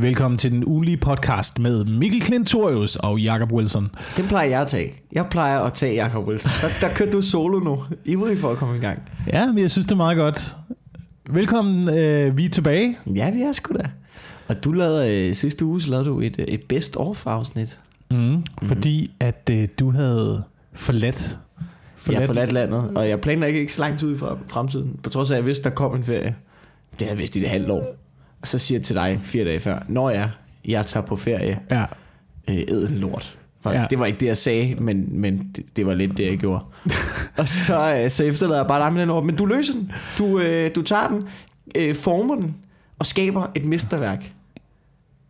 Velkommen til den ugenlige podcast med Mikkel Klintorius og Jakob Wilson. Den plejer jeg at tage. Jeg plejer at tage Jakob Wilson. Der, der kører du solo nu. Ivrig for at komme i gang. Ja, men jeg synes, det er meget godt. Velkommen, øh, vi er tilbage. Ja, vi er sgu da. Og du lavede, øh, sidste uge, så lavede du et, øh, et best of afsnit. Mm, mm. Fordi at øh, du havde forladt forladt. Jeg har forladt landet, og jeg planlægger ikke så lang tid i fremtiden. På trods af, at jeg vidste, der kom en ferie. Det havde jeg vidst i det halvt år. Og så siger jeg til dig fire dage før, når jeg, jeg tager på ferie, ja. øh, æd lort. For ja. Det var ikke det, jeg sagde, men, men det, det var lidt det, jeg gjorde. og så, øh, så efterlader jeg bare dig med den ord. Men du løser den. Du, øh, du tager den, øh, former den, og skaber et mesterværk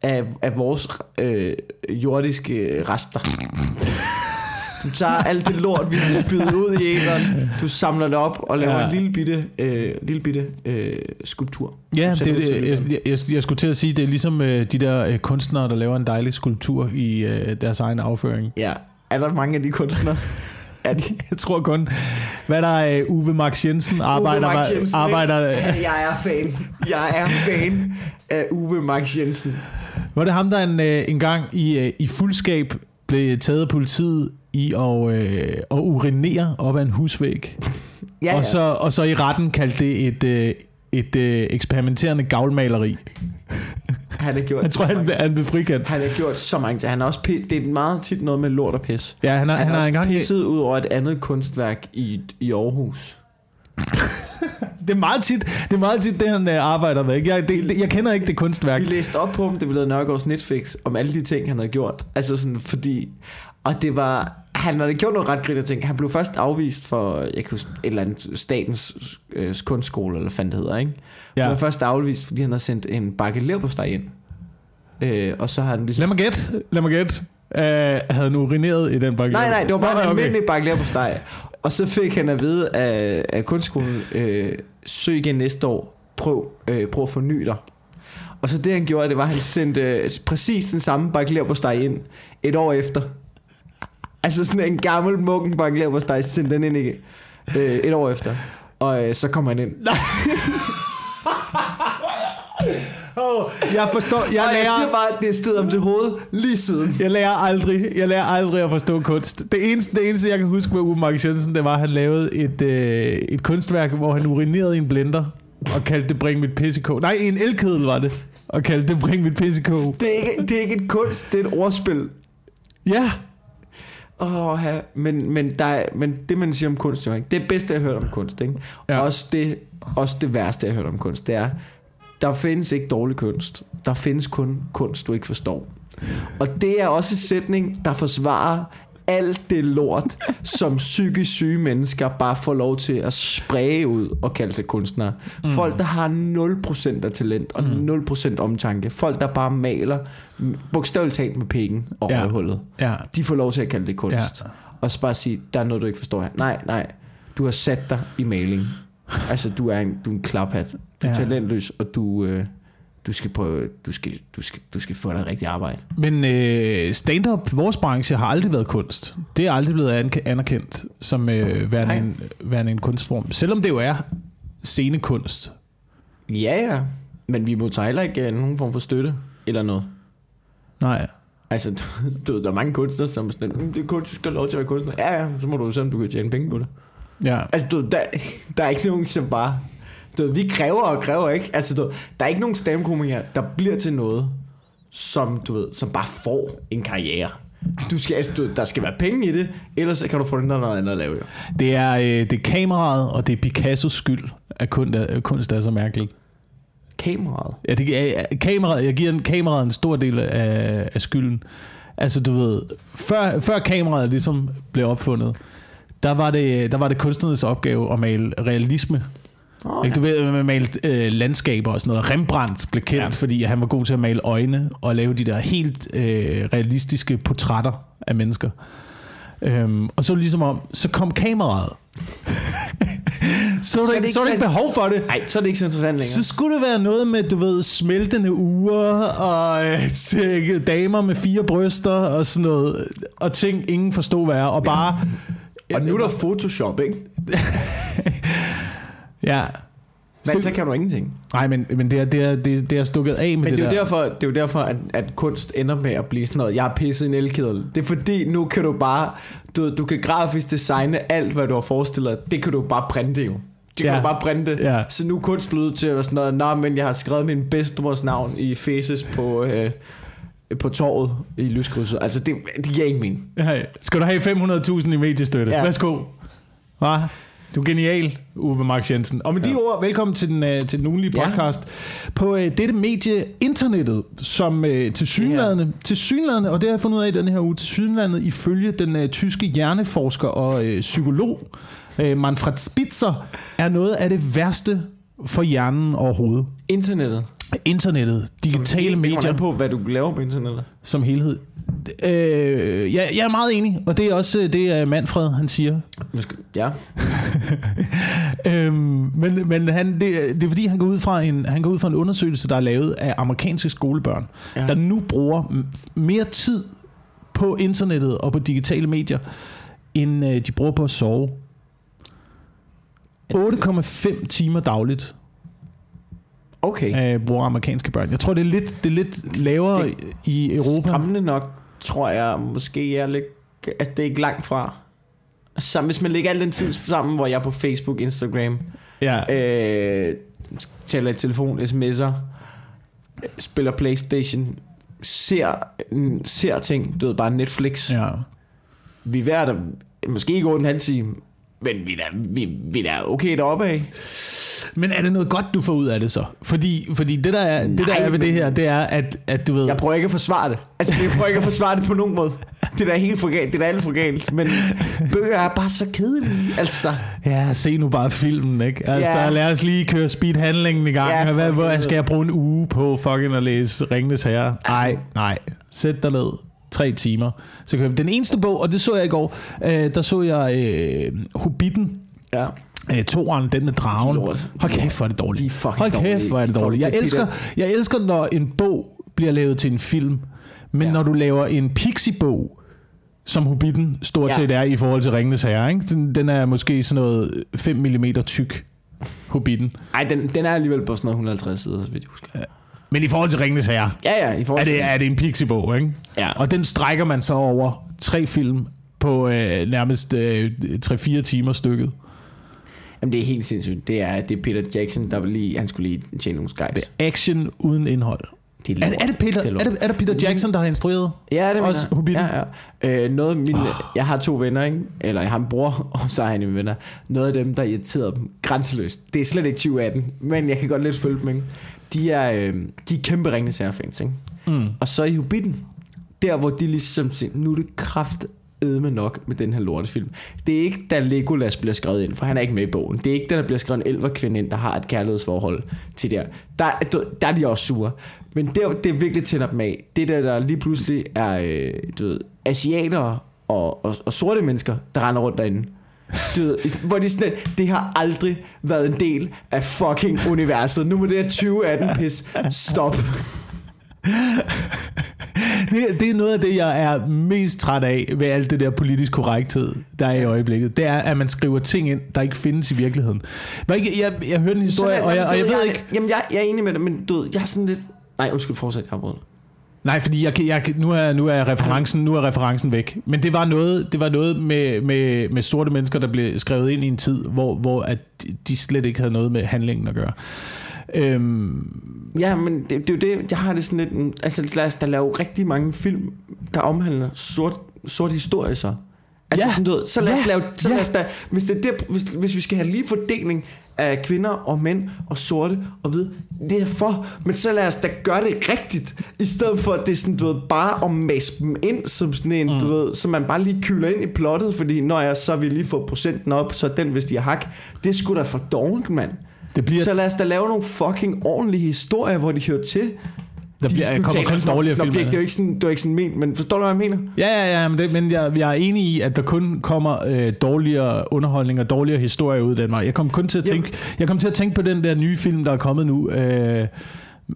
af, af vores øh, jordiske rester. Du tager alt det lort, vi har spydet ud i æderen, du samler det op og laver ja. en lille bitte, øh, lille bitte øh, skulptur. Ja, det, det, jeg, jeg, jeg skulle til at sige, det er ligesom øh, de der øh, kunstnere, der laver en dejlig skulptur i øh, deres egen afføring. Ja, er der mange af de kunstnere? er de? Jeg tror kun, hvad der er uh, Uwe Max Jensen arbejder Uwe Max Jensen, arbejder Jeg er fan. Jeg er fan af Uwe Max Jensen. Var det ham, der en, øh, en gang i, i fuldskab blev taget af politiet i at, øh, at urinere op ad en husvæg. ja, ja. Og, så, og så i retten kaldte det et, øh, et øh, eksperimenterende gavlmaleri. Han har gjort jeg tror, han, han blev frikendt. Han har gjort så mange ting. Han har også det er meget tit noget med lort og pis. Ja, han har, han, han har, engang pisset ud over et andet kunstværk i, i Aarhus. det er meget tit, det er meget tit det han uh, arbejder med. Ikke? Jeg, det, jeg kender ikke det kunstværk. Vi læste op på ham, det blev Nørgaards Netflix, om alle de ting, han havde gjort. Altså sådan, fordi... Og det var... Han havde gjort noget ret griner ting. Han blev først afvist for, jeg kan huske, et eller andet statens øh, kunstskole, eller hvad det hedder, ikke? Ja. Han blev først afvist, fordi han havde sendt en bakke leverpostej ind. Øh, og så har han ligesom... Lad mig gætte, lad mig gætte. Uh, havde han urineret i den bakke Nej, nej, det var bare nej, en okay. almindelig bakke leverpostej. Og så fik han at vide af, af kunstskolen, øh, søg igen næste år, prøv, øh, prøv at forny dig. Og så det han gjorde, det var, at han sendte øh, præcis den samme bakke på steg ind et år efter. Altså sådan en gammel mukken bakke på steg, sendte den ind igen, øh, et år efter. Og øh, så kom han ind. Oh, jeg forstår, jeg lærer... Jeg siger bare, at det stedet om til hovedet lige siden. Jeg lærer aldrig, jeg lærer aldrig at forstå kunst. Det eneste, det eneste jeg kan huske med Uwe Mark Jensen, det var, at han lavede et, øh, et kunstværk, hvor han urinerede i en blender og kaldte det Bring mit pissekå. Nej, en elkedel var det. Og kaldte det Bring mit pissekå. Det er ikke, det er ikke et kunst, det er et ordspil. Ja. Åh, ja. men, men, der er, men det man siger om kunst, jo, ikke? det er bedste jeg har hørt om kunst. Ikke? Ja. Også, det, også det værste jeg har hørt om kunst, det er, der findes ikke dårlig kunst. Der findes kun kunst, du ikke forstår. Og det er også en sætning, der forsvarer alt det lort, som psykisk syge mennesker bare får lov til at spræge ud og kalde sig kunstnere. Mm. Folk, der har 0% af talent og mm. 0% omtanke. Folk, der bare maler bogstaveligt talt med penge og ja. hullet. Ja. De får lov til at kalde det kunst. Ja. Og så bare sige, der er noget, du ikke forstår her. Nej, nej. Du har sat dig i maling. Altså, du er en, du er en klaphat. Du er ja. talentløs, og du, øh, du, skal på, du, skal, du, skal, du skal få dig et rigtigt arbejde. Men øh, stand-up, vores branche, har aldrig været kunst. Det er aldrig blevet anerkendt som øh, værende, en, værende en kunstform. Selvom det jo er scenekunst. Ja, ja. Men vi må heller ikke uh, nogen form for støtte eller noget. Nej. Altså, du, der er mange kunstnere, som er sådan, mm, det er kunst, du skal have lov til at være kunstner. Ja, ja, så må du se, om du kan tjene penge på det. Ja. Altså, du, der, der er ikke nogen, som bare... Du, vi kræver og kræver, ikke? Altså, du, der er ikke nogen stamkomikere, der bliver til noget, som, du ved, som bare får en karriere. Du skal, altså, du, der skal være penge i det, ellers kan du få noget andet at lave. Jo. Det er, øh, det er kameraet, og det er Picassos skyld, at kunst er, kunst er så mærkeligt. Kameraet? Ja, det, er, kameraet, jeg giver en, kameraet en stor del af, af skylden. Altså, du ved, før, før kameraet ligesom blev opfundet, der var det, der var det kunstnernes opgave at male realisme. Oh, ja. Du ved, man malte øh, landskaber og sådan noget. Rembrandt blev kendt, ja. fordi han var god til at male øjne og lave de der helt øh, realistiske portrætter af mennesker. Øhm, og så ligesom om, så kom kameraet. så, så, det, ikke, så er ikke behov for det. Nej, så er det ikke så interessant længere. Så skulle det være noget med, du ved, smeltende uger og øh, damer med fire bryster og sådan noget. Og ting, ingen forstod hvad er. Og bare og nu er der Photoshop, ikke? ja. Men så kan du ingenting. Nej, men, men det, er, det, er, det, det er stukket af med Men det, det er, jo der. derfor, det er jo derfor, at, at kunst ender med at blive sådan noget, jeg har pisset i en elkedel. Det er fordi, nu kan du bare, du, du kan grafisk designe alt, hvad du har forestillet dig. Det kan du bare printe jo. Det kan Ja. du bare printe. Ja. Så nu er kunst blevet til at være sådan noget, Nå, men jeg har skrevet min bedstemors navn i faces på, øh, på torvet i lyskrydset. Altså, det, det giver ikke mening. Ja, skal du have 500.000 i mediestøtte? Ja. Ja. Værsgo. Hva? Du er genial, Uwe Max Jensen. Og med de ord, velkommen til den, uh, til den ugenlige Ja. podcast på uh, dette medie, internettet, som uh, til synlædende, til synlædende, og det har jeg fundet ud af i den her uge, til synlædende ifølge den uh, tyske hjerneforsker og uh, psykolog uh, Manfred Spitzer, er noget af det værste for hjernen overhovedet. Internettet. Internettet, digitale medier på, hvad du laver på internettet. som helhed. Øh, jeg, jeg er meget enig, og det er også øh, det, Manfred han siger. Ja. Øhm, men men han, det, det er fordi, han går, ud fra en, han går ud fra en undersøgelse, der er lavet af amerikanske skolebørn, ja. Der nu bruger mere tid på internettet og på digitale medier, end øh, de bruger på at sove. 8,5 timer dagligt Okay. øh, bruger amerikanske børn. Jeg tror, det er lidt, det er lidt lavere Det- i Europa. Skræmmende nok, tror jeg, måske jeg er lidt... Altså, det er ikke langt fra. Så hvis man lægger al den tid sammen, hvor jeg er på Facebook, Instagram, Ja. øh, taler i telefon, sms'er, spiller Playstation, ser, ser ting, du ved, bare Netflix. Ja. Vi er der, måske ikke over en halv time, men vi er da, vi, vi er da okay deroppe af. Men er det noget godt, du får ud af det så? Fordi, fordi det, der er, det, der Nej, er ved det her, det er, at, at du ved... Jeg prøver ikke at forsvare det. Altså, jeg prøver ikke at forsvare det på nogen måde. Det er da helt for galt. Det er da alt for galt. Men bøger er bare så kedelige. Altså, Ja, se nu bare filmen, ikke? Altså, Ja. lad os lige køre speedhandlingen i gang. Ja, Hvad, hvor skal jeg bruge en uge på fucking at læse Ringenes Herre? Nej, nej. Sæt dig ned. Tre timer. Så kan jeg, den eneste bog, og det så jeg i går, øh, der så jeg øh, Hobbiten, ja. øh, toeren, den med dragen. Lort. Hold kæft, hvor er det dårligt. De Hold kæft, hvor er det De dårligt. Jeg elsker, jeg elsker, når en bog bliver lavet til en film, men Ja. når du laver en pixie-bog, som Hobbiten stort Ja. set er i forhold til Ringenes Herre, ikke? Den, den er måske sådan noget 5 mm tyk, Hobbiten. Ej, den, den er alligevel på sådan noget 150 sider, så vidt jeg husker. Men i forhold til Ringenes Herre, Ja, ja, i forhold er til... det, er det en pixie-bog, ikke? Ja. Og den strækker man så over tre film på øh, nærmest øh, 3-4 timer stykket. Jamen, det er helt sindssygt. Det er, det er Peter Jackson, der vil lige, han skulle lige tjene nogle skies. Det er action uden indhold. Det Er, er, det Peter, Det er, lort. det, er det Peter Jackson, der har instrueret? Ja, det Også. Hobbiten? Ja, ja. Øh, noget af mine, jeg har to venner, ikke? eller jeg har en bror, og så har han en venner. Noget af dem, der irriterede dem grænseløst. Det er slet ikke 2018, men jeg kan godt lidt følge dem. Ikke? De er, øh, de er kæmpe Ringenes Herre-fans. Ikke? Mm. Og så i Hobbiten, der hvor de ligesom siger, nu er det kraft med nok med den her lortefilm. Det er ikke, da Legolas bliver skrevet ind, for han er ikke med i bogen. Det er ikke, da der bliver skrevet en elverkvinde ind, der har et kærlighedsforhold til der. Der, der er de også sure. Men der, det er virkelig tænder dem af. Det der, der lige pludselig er, øh, du ved, asiatere og, og, og sorte mennesker, der render rundt derinde. Ved, hvor de sådan, det har aldrig været en del af fucking universet. Nu må det her 2018 pis stop. Det, det er noget af det, jeg er mest træt af ved alt det der politisk korrekthed, der er i øjeblikket. Det er, at man skriver ting ind, der ikke findes i virkeligheden. Ikke, jeg, jeg hørte en historie, Sådan og jeg, og jeg du ved jeg, ikke... Jamen, jeg, jeg er enig med dig, men du jeg er sådan lidt... Nej, undskyld, fortsæt, jeg har. Nej, fordi jeg, jeg, nu, er, nu, er referencen, nu er referencen væk. Men det var noget, det var noget med, med, med sorte mennesker, der blev skrevet ind i en tid, hvor, hvor at de- slet ikke havde noget med handlingen at gøre. Øhm, Ja, men det, det er jo det, jeg har det sådan lidt... Altså, lad os da lave rigtig mange film, der omhandler sort, sort historie så. Altså, Ja. sådan, du ved, så lad os Ja. lave... Så Ja. lad os da, hvis, det er der, hvis, hvis vi skal have lige fordeling af kvinder og mænd og sorte og hvide, det er for, men så lad os da gøre det rigtigt, i stedet for at det er sådan, du ved, bare at masse dem ind som sådan en, mm. du ved, så man bare lige kyler ind i plottet, fordi når jeg så vil lige få procenten op, så den, hvis de har hak, det er sgu da for dårligt, mand. det bliver, Så lad os da lave nogle fucking ordentlige historier, hvor de hører til. Der bliver, de, kommer kun dårligere film. Det er jo ikke sådan, det er ikke sådan ment, men forstår du, hvad jeg mener? Ja, ja, ja, men, det, men jeg, jeg er enig i, at der kun kommer øh, dårligere underholdning og dårligere historier ud af vej. Jeg kom kun til at Jamen. tænke, jeg kom til at tænke på den der nye film, der er kommet nu, øh,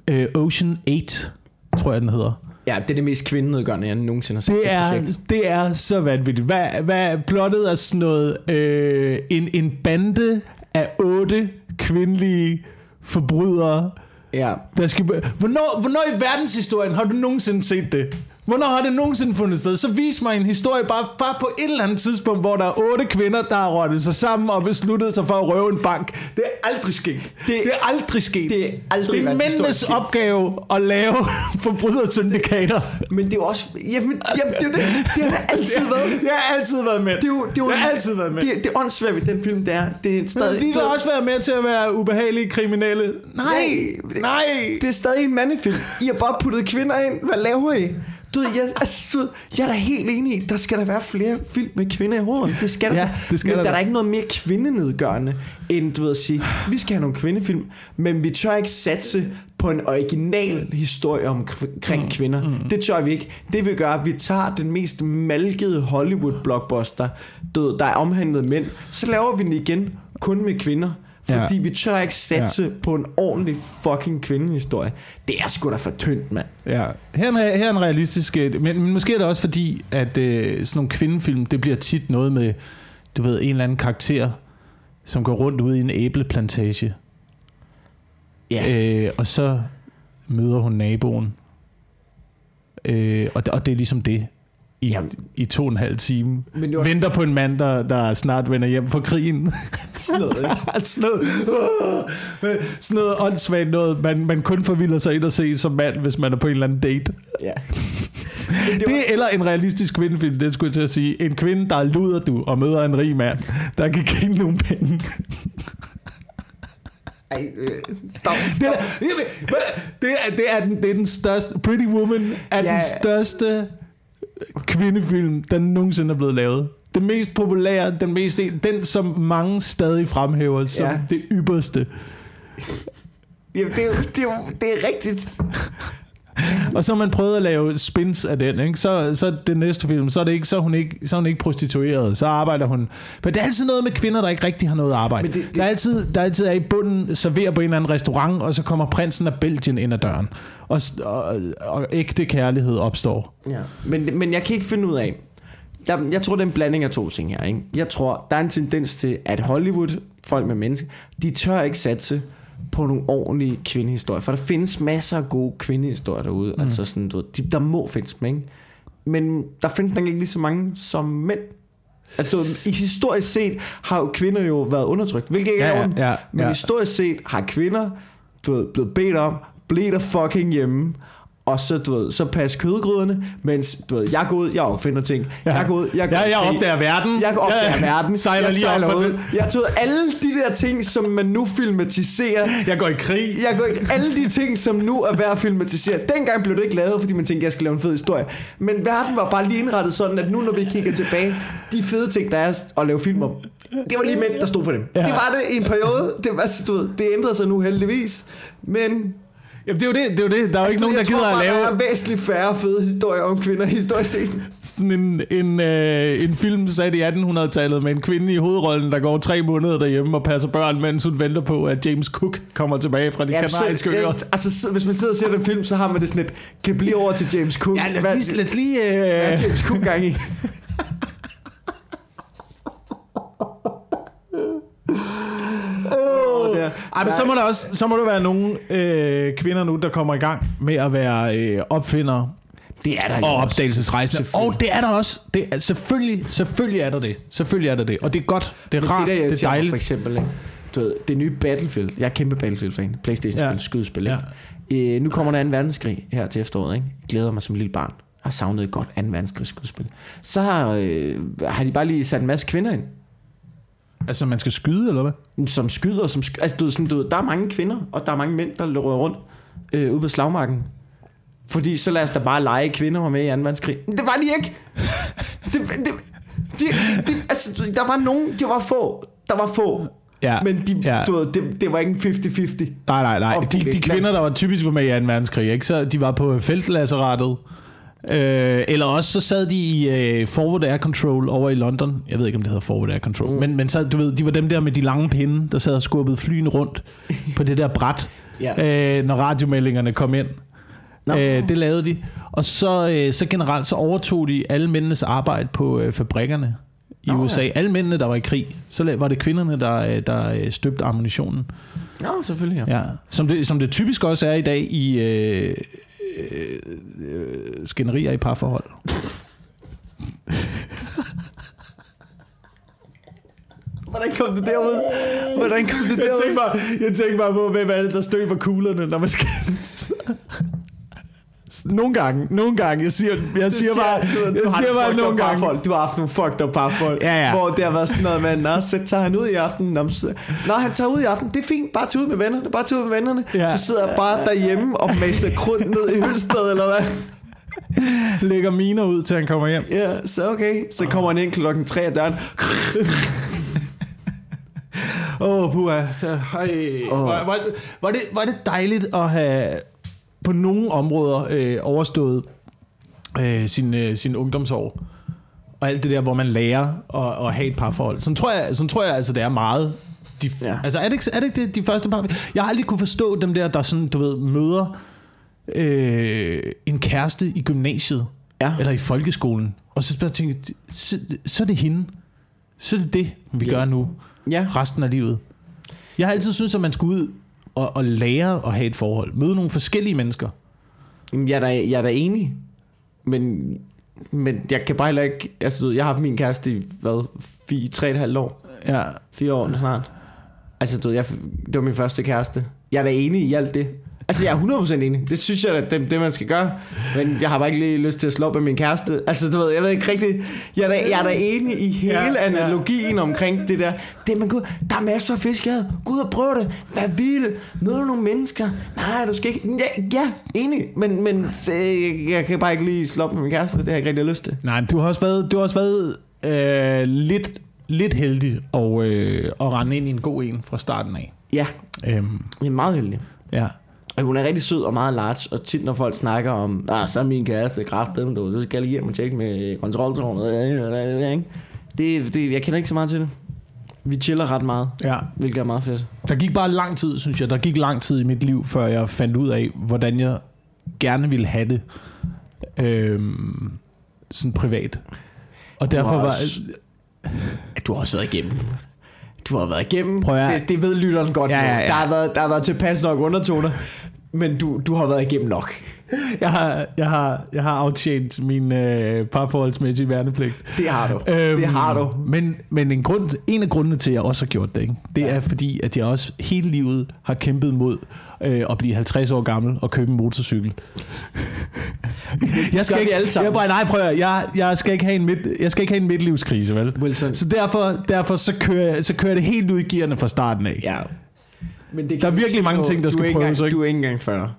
øh, Ocean 8, tror jeg den hedder. Ja, det er det mest kvindenedgørende, jeg nogensinde har set. Det er, projekt. det er så vanvittigt. Hvad, hvad plottet er sådan noget, øh, en, en bande af otte kvindelige forbrydere, Ja. der skal... Hvornår, hvornår i verdenshistorien har du nogensinde set det? Hvornår har det nogensinde fundet sted? Så vis mig en historie bare, bare på et eller andet tidspunkt, hvor der er otte kvinder, der har rottet sig sammen og besluttet sig for at røve en bank. Det er aldrig sket. Det, det er aldrig sket. det er aldrig det er mændenes opgave at lave forbrydersyndikater. Men det er jo også... Jamen, jamen det er det. Det har det altid været. Jeg har altid været med. Det er jo, det er jo, Jeg har altid været med. Det, det er åndssvagt ved den film, det er. Det er stadig... Vi vil også være med til at være ubehagelige kriminelle. Nej, nej. Det er stadig en mandefilm. I har bare puttet kvinder ind. Hvad laver I? Du ved, jeg, altså, du jeg er da helt enig i, der skal der være flere film med kvinder i hovedet. Det skal der. Ja, det skal men der der er ikke noget mere kvindenedgørende, end du ved at sige, vi skal have nogle kvindefilm, men vi tør ikke satse på en original historie omkring mm, kvinder. Mm. Det tør vi ikke. Det vil gøre, at vi tager den mest malkede Hollywood-blockbuster, der er omhandlet mænd, så laver vi den igen kun med kvinder. Fordi Ja. vi tør ikke satse ja. på en ordentlig fucking kvindehistorie. Det er sgu da for tyndt, mand. Ja, her er, her er en realistisk... øh, Men, men måske er det også fordi, at øh, sådan nogle kvindefilm, det bliver tit noget med, du ved, en eller anden karakter, som går rundt ude i en æbleplantage. Ja. Øh, og så møder hun naboen. Øh, og, og det er ligesom det. I, Jamen. i to og en halv time. Men det var Venter på en mand, der, der snart vender hjem fra krigen. sådan noget, ikke? sådan noget, sådan noget åndssvagt noget, man, man kun forvilder sig ind og se som mand, hvis man er på en eller anden date. Ja. Det eller en realistisk kvindefilm, det skulle jeg til at sige. En kvinde, der er luder du og møder en rig mand, der kan give nogle penge. Ej, øh, stop. Det er, det er, det er, den, det er den største... Pretty Woman er Ja. den største kvindefilm, der nogensinde er blevet lavet. Den mest populære, den mest den som mange stadig fremhæver som Ja. det ypperste. Jamen, det er, det, er det er rigtigt. Og så har man prøvet at lave spins af den, ikke? Så, så det næste film, så er, det ikke, så, er hun ikke, så er hun ikke prostitueret, så arbejder hun... Men det er altid noget med kvinder, der ikke rigtig har noget arbejde. Men det- det- Der, er altid, der er altid er i bunden, serverer på en eller anden restaurant, og så kommer prinsen af Belgien ind ad døren. Og, og, og ægte kærlighed opstår. Ja. Men, men jeg kan ikke finde ud af... Der, jeg tror, det er en blanding af to ting her. Ikke? Jeg tror, der er en tendens til, at Hollywood, folk med mennesker, de tør ikke satse på nogle ordentlige kvindehistorier. For der findes masser af gode kvindehistorier derude. Mm. Altså sådan, du ved, de, der må findes dem, ikke? Men der findes nok ikke lige så mange som mænd. Altså, i historisk set har jo kvinder jo været undertrykt, hvilket ikke Ja, er ja, ja, Men ja. historisk set har kvinder du ved, blevet bedt om, bliv der fucking hjemme, og så, du ved, så pas kødgryderne, mens du ved, jeg går ud, jeg opfinder ting. Ja. Jeg går ud, jeg, går Ja, jeg i opdager verden. Jeg opdager Ja, verden. Sejler jeg lige op ud. Jeg tog alle de der ting, som man nu filmatiserer. Jeg går i krig. Jeg går ikke alle de ting, som nu er værd at filmatisere. Dengang blev det ikke lavet, fordi man tænkte, jeg skal lave en fed historie. Men verden var bare lige indrettet sådan, at nu når vi kigger tilbage, de fede ting, der er at lave film om, det var lige mænd, der stod for dem. Ja. Det var det i en periode. Det, var, du ved, det ændrede sig nu heldigvis. Men Jamen, det er jo det, det, er jo det. Der er jo ikke nogen, der jeg gider tror at lave der er væsentligt færre fede historier om kvinder historisk set. sådan en, en, øh, en film sat i 1800-tallet med en kvinde i hovedrollen, der går tre måneder derhjemme og passer børn, mens hun venter på, at James Cook kommer tilbage fra de Ja, kanariske øer. altså, så, hvis man sidder og ser den film, så har man det sådan et, klip lige over til James Cook. Ja, lad os lige... Lad os lige øh, Hvad James Cook gang i? Der. ej, men så må der også så må der være nogle øh, kvinder nu, der kommer i gang med at være øh, opfindere Det er der og også. opdagelsesrejsende. Og det er der også. Det er, selvfølgelig, selvfølgelig er der det. Selvfølgelig er der det. Og det er godt. Det er Men rart. det, der Det, er dejligt. for eksempel, ikke? Du ved, det nye Battlefield. Jeg er kæmpe Battlefield-fan. Playstation-spil, Ja. ja. skydespil. Ikke? Øh, nu kommer der en verdenskrig her til efteråret. Ikke? Glæder mig som lille barn. Har savnet et godt 2. verdenskrig skydespil. Så har, øh, har de bare lige sat en masse kvinder ind. Altså, man skal skyde, eller hvad? Som skyder. Som sky- altså, du, sådan, du der er mange kvinder, og der er mange mænd, der løber rundt øh, ude på slagmarken. Fordi så lad os da bare lege kvinder var med i 2. verdenskrig. Det var de ikke. Det, det, de, de, altså, der var nogen, det var få. Der var få. Ja, Men de, ja. du ved, det, det var ikke en 50-50. Nej, nej, nej. De, de kvinder, der var typisk var med i 2. verdenskrig, ikke? Så de var på feltlasseratet. Øh, eller også så sad de i øh, Forward Air Control over i London. Jeg ved ikke, om det hedder Forward Air Control. Mm. Men, men så, du ved, de var dem der med de lange pinde, der sad og skubbede flyene rundt på det der bræt, Ja. øh, når radiomeldingerne kom ind. Nå. Øh, det lavede de. Og så, øh, så generelt så overtog de alle mændenes arbejde på øh, fabrikkerne i Nå, ja. USA. Alle mændene, der var i krig, så var det kvinderne, der, øh, der øh, støbte ammunitionen. Ja, selvfølgelig. Ja. Ja. Som, det, som det typisk også er i dag i øh, øh, øh, skænderier i parforhold. Hvordan kom det derud? Hvordan kom det derud? bare, jeg tænker bare på, hvem er det, der støber kuglerne, når man skal... nogle gange, nogle gange. Jeg siger, jeg siger bare, du, du jeg siger bare nogle gange. Parforhold. Du har haft nogle fucked up parforhold, Ja, ja. hvor det har været sådan noget med, Nå, så tager han ud i aften. Nå, så, Nå, han tager ud i aften. Det er fint. Bare tage ud med vennerne. Bare tage ud med vennerne. Ja. Så sidder jeg bare derhjemme og maser krudt ned i hølsted, eller hvad? Lægger miner ud, til han kommer hjem. Ja, så okay. Så kommer han ind klokken 3 af døren. Åh, oh, puha. Så, Ej, Åh. var, var, var, det, var det dejligt at have på nogle områder øh, overstået øh, sin, øh, sin ungdomsår. Og alt det der, hvor man lærer at, at have et parforhold. Sådan tror jeg, sådan tror jeg altså, det er meget. De, ja. Altså er det, ikke, er det ikke det, de første par... Jeg har aldrig kunne forstå dem der, der sådan, du ved, møder øh, en kæreste i gymnasiet. Ja. Eller i folkeskolen. Og så bare tænker, så, så er det hende. Så er det det, vi Ja. gør nu Ja. resten af livet. Jeg har altid syntes, at man skulle ud og, og lære at have et forhold. Møde nogle forskellige mennesker. Jamen, Jeg er da, jeg er da enig. Men, men jeg kan bare heller ikke... Altså, jeg har haft min kæreste i, hvad, fire, tre og et halvt år. Ja. Fire år snart. Altså, du jeg, det var min første kæreste. Jeg er da enig i alt det. Altså, jeg er 100% enig. Det synes jeg, at det, det man skal gøre. Men jeg har bare ikke lige lyst til at slå op med min kæreste. Altså, du ved, jeg ved ikke rigtigt. Jeg er da, jeg er da enig i hele Ja, ja, ja. analogien omkring det der. Det, man går, der er masser af fisk, jeg Gå ud og prøv det. Vær vild. Mød nogle mennesker. Nej, du skal ikke... Ja, ja enig. Men, men så, jeg, kan bare ikke lige slå op med min kæreste. Det har jeg ikke rigtig lyst til. Nej, du har også været, du har også været øh, lidt, lidt heldig og, øh, at rende ind i en god en fra starten af. Ja, Øhm, jeg er meget heldig. ja. Hun er rigtig sød og meget large, og tit når folk snakker om, ah, så er min kæreste kraftedeme, du, så skal jeg lige hjem og tjekke med kontroltårnet. Det, det, jeg kender ikke så meget til det. Vi chiller ret meget, ja. hvilket er meget fedt. Der gik bare lang tid, synes jeg. Der gik lang tid i mit liv, før jeg fandt ud af, hvordan jeg gerne ville have det. Øhm, sådan privat. Og derfor har var... også- Du har også været igennem. Du har været igennem. Prøv at- det, det ved lytteren godt. Ja, nu. ja, ja. Der, har været, der har været tilpas nok undertoner, men du, du har været igennem nok. Jeg har, jeg har, jeg har aftjent min øh, parforholdsmæssige værnepligt. Det har du. det har du. Men, men en, grund, en af grundene til, at jeg også har gjort det, ikke? det er fordi, at jeg også hele livet har kæmpet mod øh, at blive 50 år gammel og købe en motorcykel. jeg gør vi alle sammen. Jeg, bare, nej, prøv at, jeg, jeg, skal ikke have en midt, jeg skal ikke have en midtlivskrise, vel? Wilson. Så derfor, derfor så, kører, jeg- så kører det helt ud i gearne fra starten af. Ja. Men det Der er virkelig mange ting, der er skal prøves, engang- ikke? Du er ikke engang 40.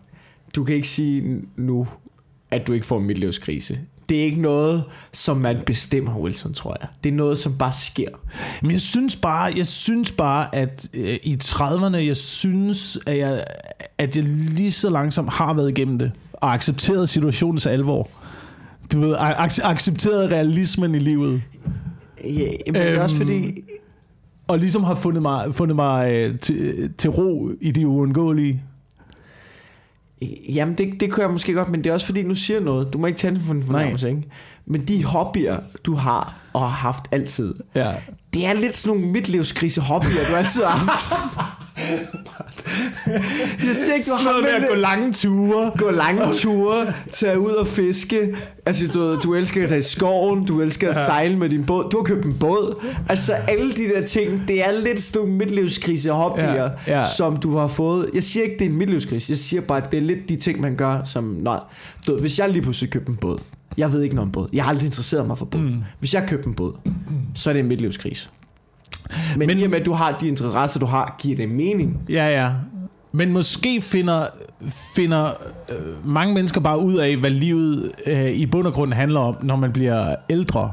Du kan ikke sige nu, at du ikke får en midtlivskrise. Det er ikke noget, som man bestemmer, Wilson, tror jeg. Det er noget, som bare sker. Men jeg synes bare, jeg synes bare, at øh, i 30'erne, jeg synes, at jeg, at jeg lige så langsomt har været igennem det, og accepteret situationens alvor. Du ved, ac- accepteret realismen i livet, Ja, men er også Øhm, fordi... og ligesom har fundet mig, fundet mig øh, til, til ro i det uundgåelige. Jamen, det, det kunne jeg måske godt, men det er også fordi, nu siger noget. Du må ikke det for en fornærmelse, ikke? Men de hobbyer, du har og har haft altid, Ja. det er lidt sådan nogle midtlivskrise hobbyer, du altid har haft. jeg siger ikke, du har med at gå lange ture. gå lange ture, tage ud og fiske. Altså, du, du elsker at tage i skoven, du elsker at sejle med din båd. Du har købt en båd. Altså, alle de der ting, det er lidt sådan nogle midtlivskrise hobbyer, Ja, ja. som du har fået. Jeg siger ikke, det er en midtlivskrise. Jeg siger bare, at det er lidt de ting, man gør, som... Nej, du, hvis jeg lige pludselig købte en båd. Jeg ved ikke noget om båd. Jeg har aldrig interesseret mig for båd. Mm. Hvis jeg købte en båd, så er det en midtlivskrise. Men, Men- i og med, at du har de interesser, du har, giver det mening. Ja, ja. Men måske finder, finder øh, mange mennesker bare ud af, hvad livet øh, i bund og grund handler om, når man bliver ældre.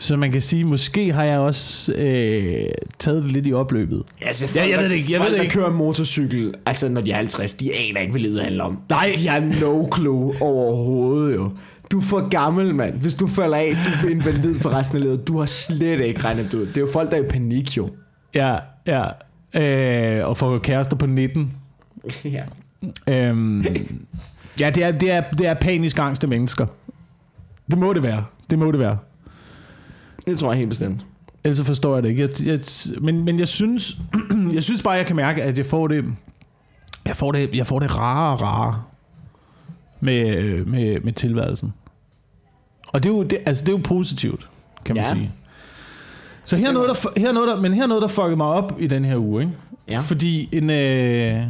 Så man kan sige, måske har jeg også øh, taget det lidt i opløbet. Altså, Ja, jeg ved det ikke, jeg folk, ved det der ikke. kører motorcykel, altså når de er 50, de aner ikke, hvad livet handler om. Nej. Altså, de har no clue overhovedet jo. Du er for gammel, mand. Hvis du falder af, du bliver invalid for resten af livet. Du har slet ikke regnet ud. Det er jo folk, der er i panik, jo. Ja, ja. Øh, og få kærester på 19. ja. Øhm, ja, det er, det, er, det er panisk angste mennesker. Det må det være. Det må det være. Det tror jeg helt bestemt. Ellers forstår jeg det ikke. Jeg, jeg, men, men jeg synes, jeg synes bare, jeg kan mærke, at jeg får det, jeg får det, jeg får det rarere og rarere med, med, med tilværelsen. Og det er jo, det, altså det er jo positivt, kan man Ja. sige. Så her er, noget, der, her er noget, der, men her er noget, der fuckede mig op i den her uge, ikke? Ja. Fordi en, øh,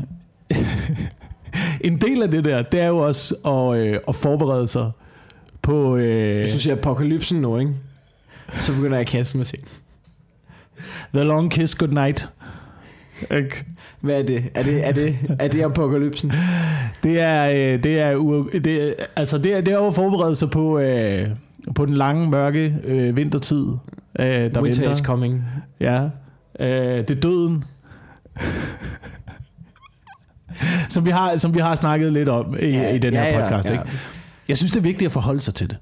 en del af det der, det er jo også at, øh, at forberede sig på... Øh, Hvis du siger apokalypsen nu, ikke? Så begynder jeg at kaste med ting. The Long Kiss Goodnight. Ikke? Hvad er det? Er det, er det, er det apokalypsen? Det er, øh, det er, det altså det er, det er jo at forberede sig på, øh, på den lange, mørke øh, vintertid, øh, der Winter is venter. coming. Ja, øh, det er døden. som, vi har, som vi har snakket lidt om i, ja, i den her ja, podcast. ja. Ikke? Jeg synes, det er vigtigt at forholde sig til det.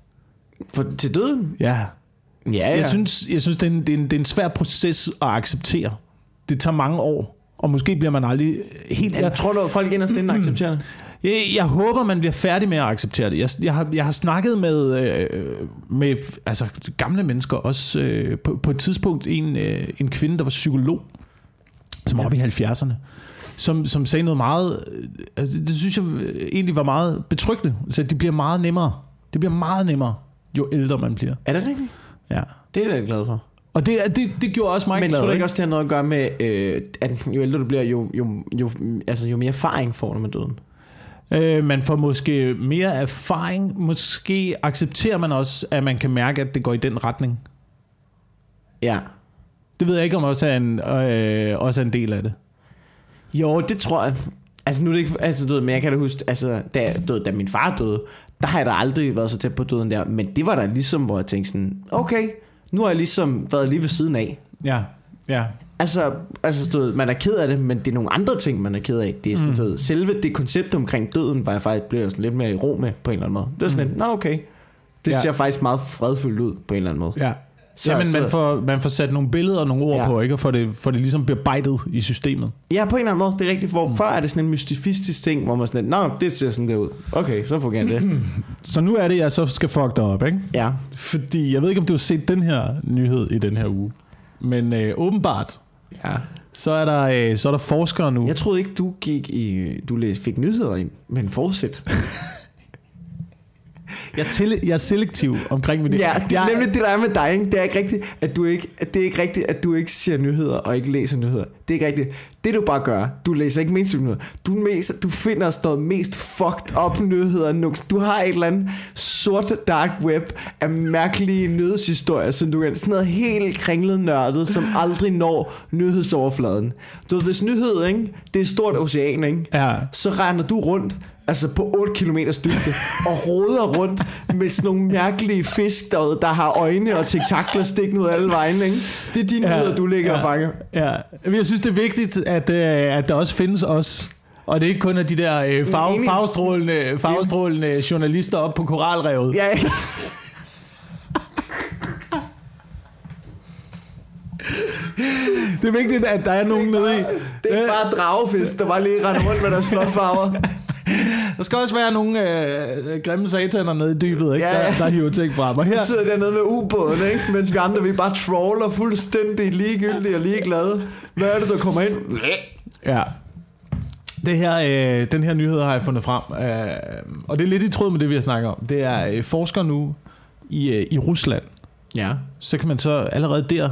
For, til døden? Ja. Ja, ja. Jeg synes, jeg synes det, er en, det, er en, det er en svær proces at acceptere. Det tager mange år, og måske bliver man aldrig helt... jeg tror du, at folk inderst inde accepterer det? Jeg, jeg håber, man bliver færdig med at acceptere det. Jeg, jeg, har, jeg har snakket med, øh, med altså, gamle mennesker, også øh, på, på et tidspunkt en, øh, en kvinde, der var psykolog, som var oppe i 70'erne, som, som sagde noget meget, øh, altså, det synes jeg egentlig var meget betryggende, så de bliver meget nemmere. Det bliver meget nemmere, jo ældre man bliver. Er det rigtigt? Ja. Det er jeg glad for. Og det, det, det gjorde også mig Men glad. tror du ikke også, det har noget at gøre med, øh, at jo ældre du bliver, jo, jo, jo, altså, jo mere erfaring får du med døden? Øh, man får måske mere erfaring. Måske accepterer man også, at man kan mærke, at det går i den retning. Ja. Det ved jeg ikke, om også er en, øh, også er en del af det. Jo, det tror jeg. Altså nu er det ikke, altså du ved, men jeg kan da huske, altså da, ved, da min far døde, der har jeg da aldrig været så tæt på døden der, men det var da ligesom, hvor jeg tænkte sådan, okay, nu har jeg ligesom været lige ved siden af. Ja, ja. Altså, altså du ved, man er ked af det, men det er nogle andre ting, man er ked af. Det er sådan, mm. du ved, selve det koncept omkring døden, var jeg faktisk blevet sådan lidt mere i ro med, på en eller anden måde. Det var sådan mm. lidt, nå okay, det Ja. ser faktisk meget fredfuldt ud, på en eller anden måde. ja. Så- så- man får, man får sat nogle billeder og nogle ord Ja. ja. på, ikke? Og får det, får det ligesom bearbejdet i systemet. Ja, på en eller anden måde, det er rigtigt. Hvor mm. før er det sådan en mystifistisk ting, hvor man sådan lidt, nå, det ser sådan der ud. Okay, så fungerer det. Så nu er det, jeg så skal fuck dig op, ikke? Ja. Fordi jeg ved ikke, om du har set den her nyhed i den her uge. Men øh, åbenbart, ja. så er der, øh, så er der forskere nu. Jeg troede ikke, du gik i, du fik nyheder ind, men fortsæt. Jeg, til, jeg er selektiv omkring med det. Ja, det er jeg, nemlig det, der er med dig. Ikke? Det er ikke rigtigt, at du ikke, at det er ikke rigtigt, at du ikke ser nyheder og ikke læser nyheder. Det er ikke rigtigt. Det du bare gør, du læser ikke mainstream nyheder. Du, læser, du finder sådan noget mest fucked up nyheder. Du har et eller andet sort dark web af mærkelige nyhedshistorier, som du kan, sådan noget helt kringlet nørdet, som aldrig når nyhedsoverfladen. Du ved, hvis nyhed, ikke? det er et stort ocean, ikke? Ja. så render du rundt altså på 8 km dybde og roder rundt med sådan nogle mærkelige fisk derude, der har øjne og tentakler stikkende ud af alle vegne. Ikke? Det er dine ja, nyheder, du ligger ja. og fanger. Ja, men jeg synes, det er vigtigt, at, øh, at der også findes os. Og det er ikke kun af de der øh, farve, farvestrålende, farvestrålende journalister op på koralrevet. Ja, Det er vigtigt, at der er nogen nede i. det er ikke bare dragefisk, der bare lige render rundt med deres flotte farver. Der skal også være nogle øh, grimme sataner nede i dybet, ikke? Ja, ja. Der, der hiver ting frem. Og her, sidder dernede med ubåden, ikke? mens vi andre vi bare trawler fuldstændig ligegyldige og ligeglade. Hvad er det, der kommer ind? ja. Det her, øh, den her nyhed har jeg fundet frem, øh, og det er lidt i tråd med det, vi har snakket om. Det er øh, forskere nu i, øh, i Rusland, Ja. så kan man så allerede der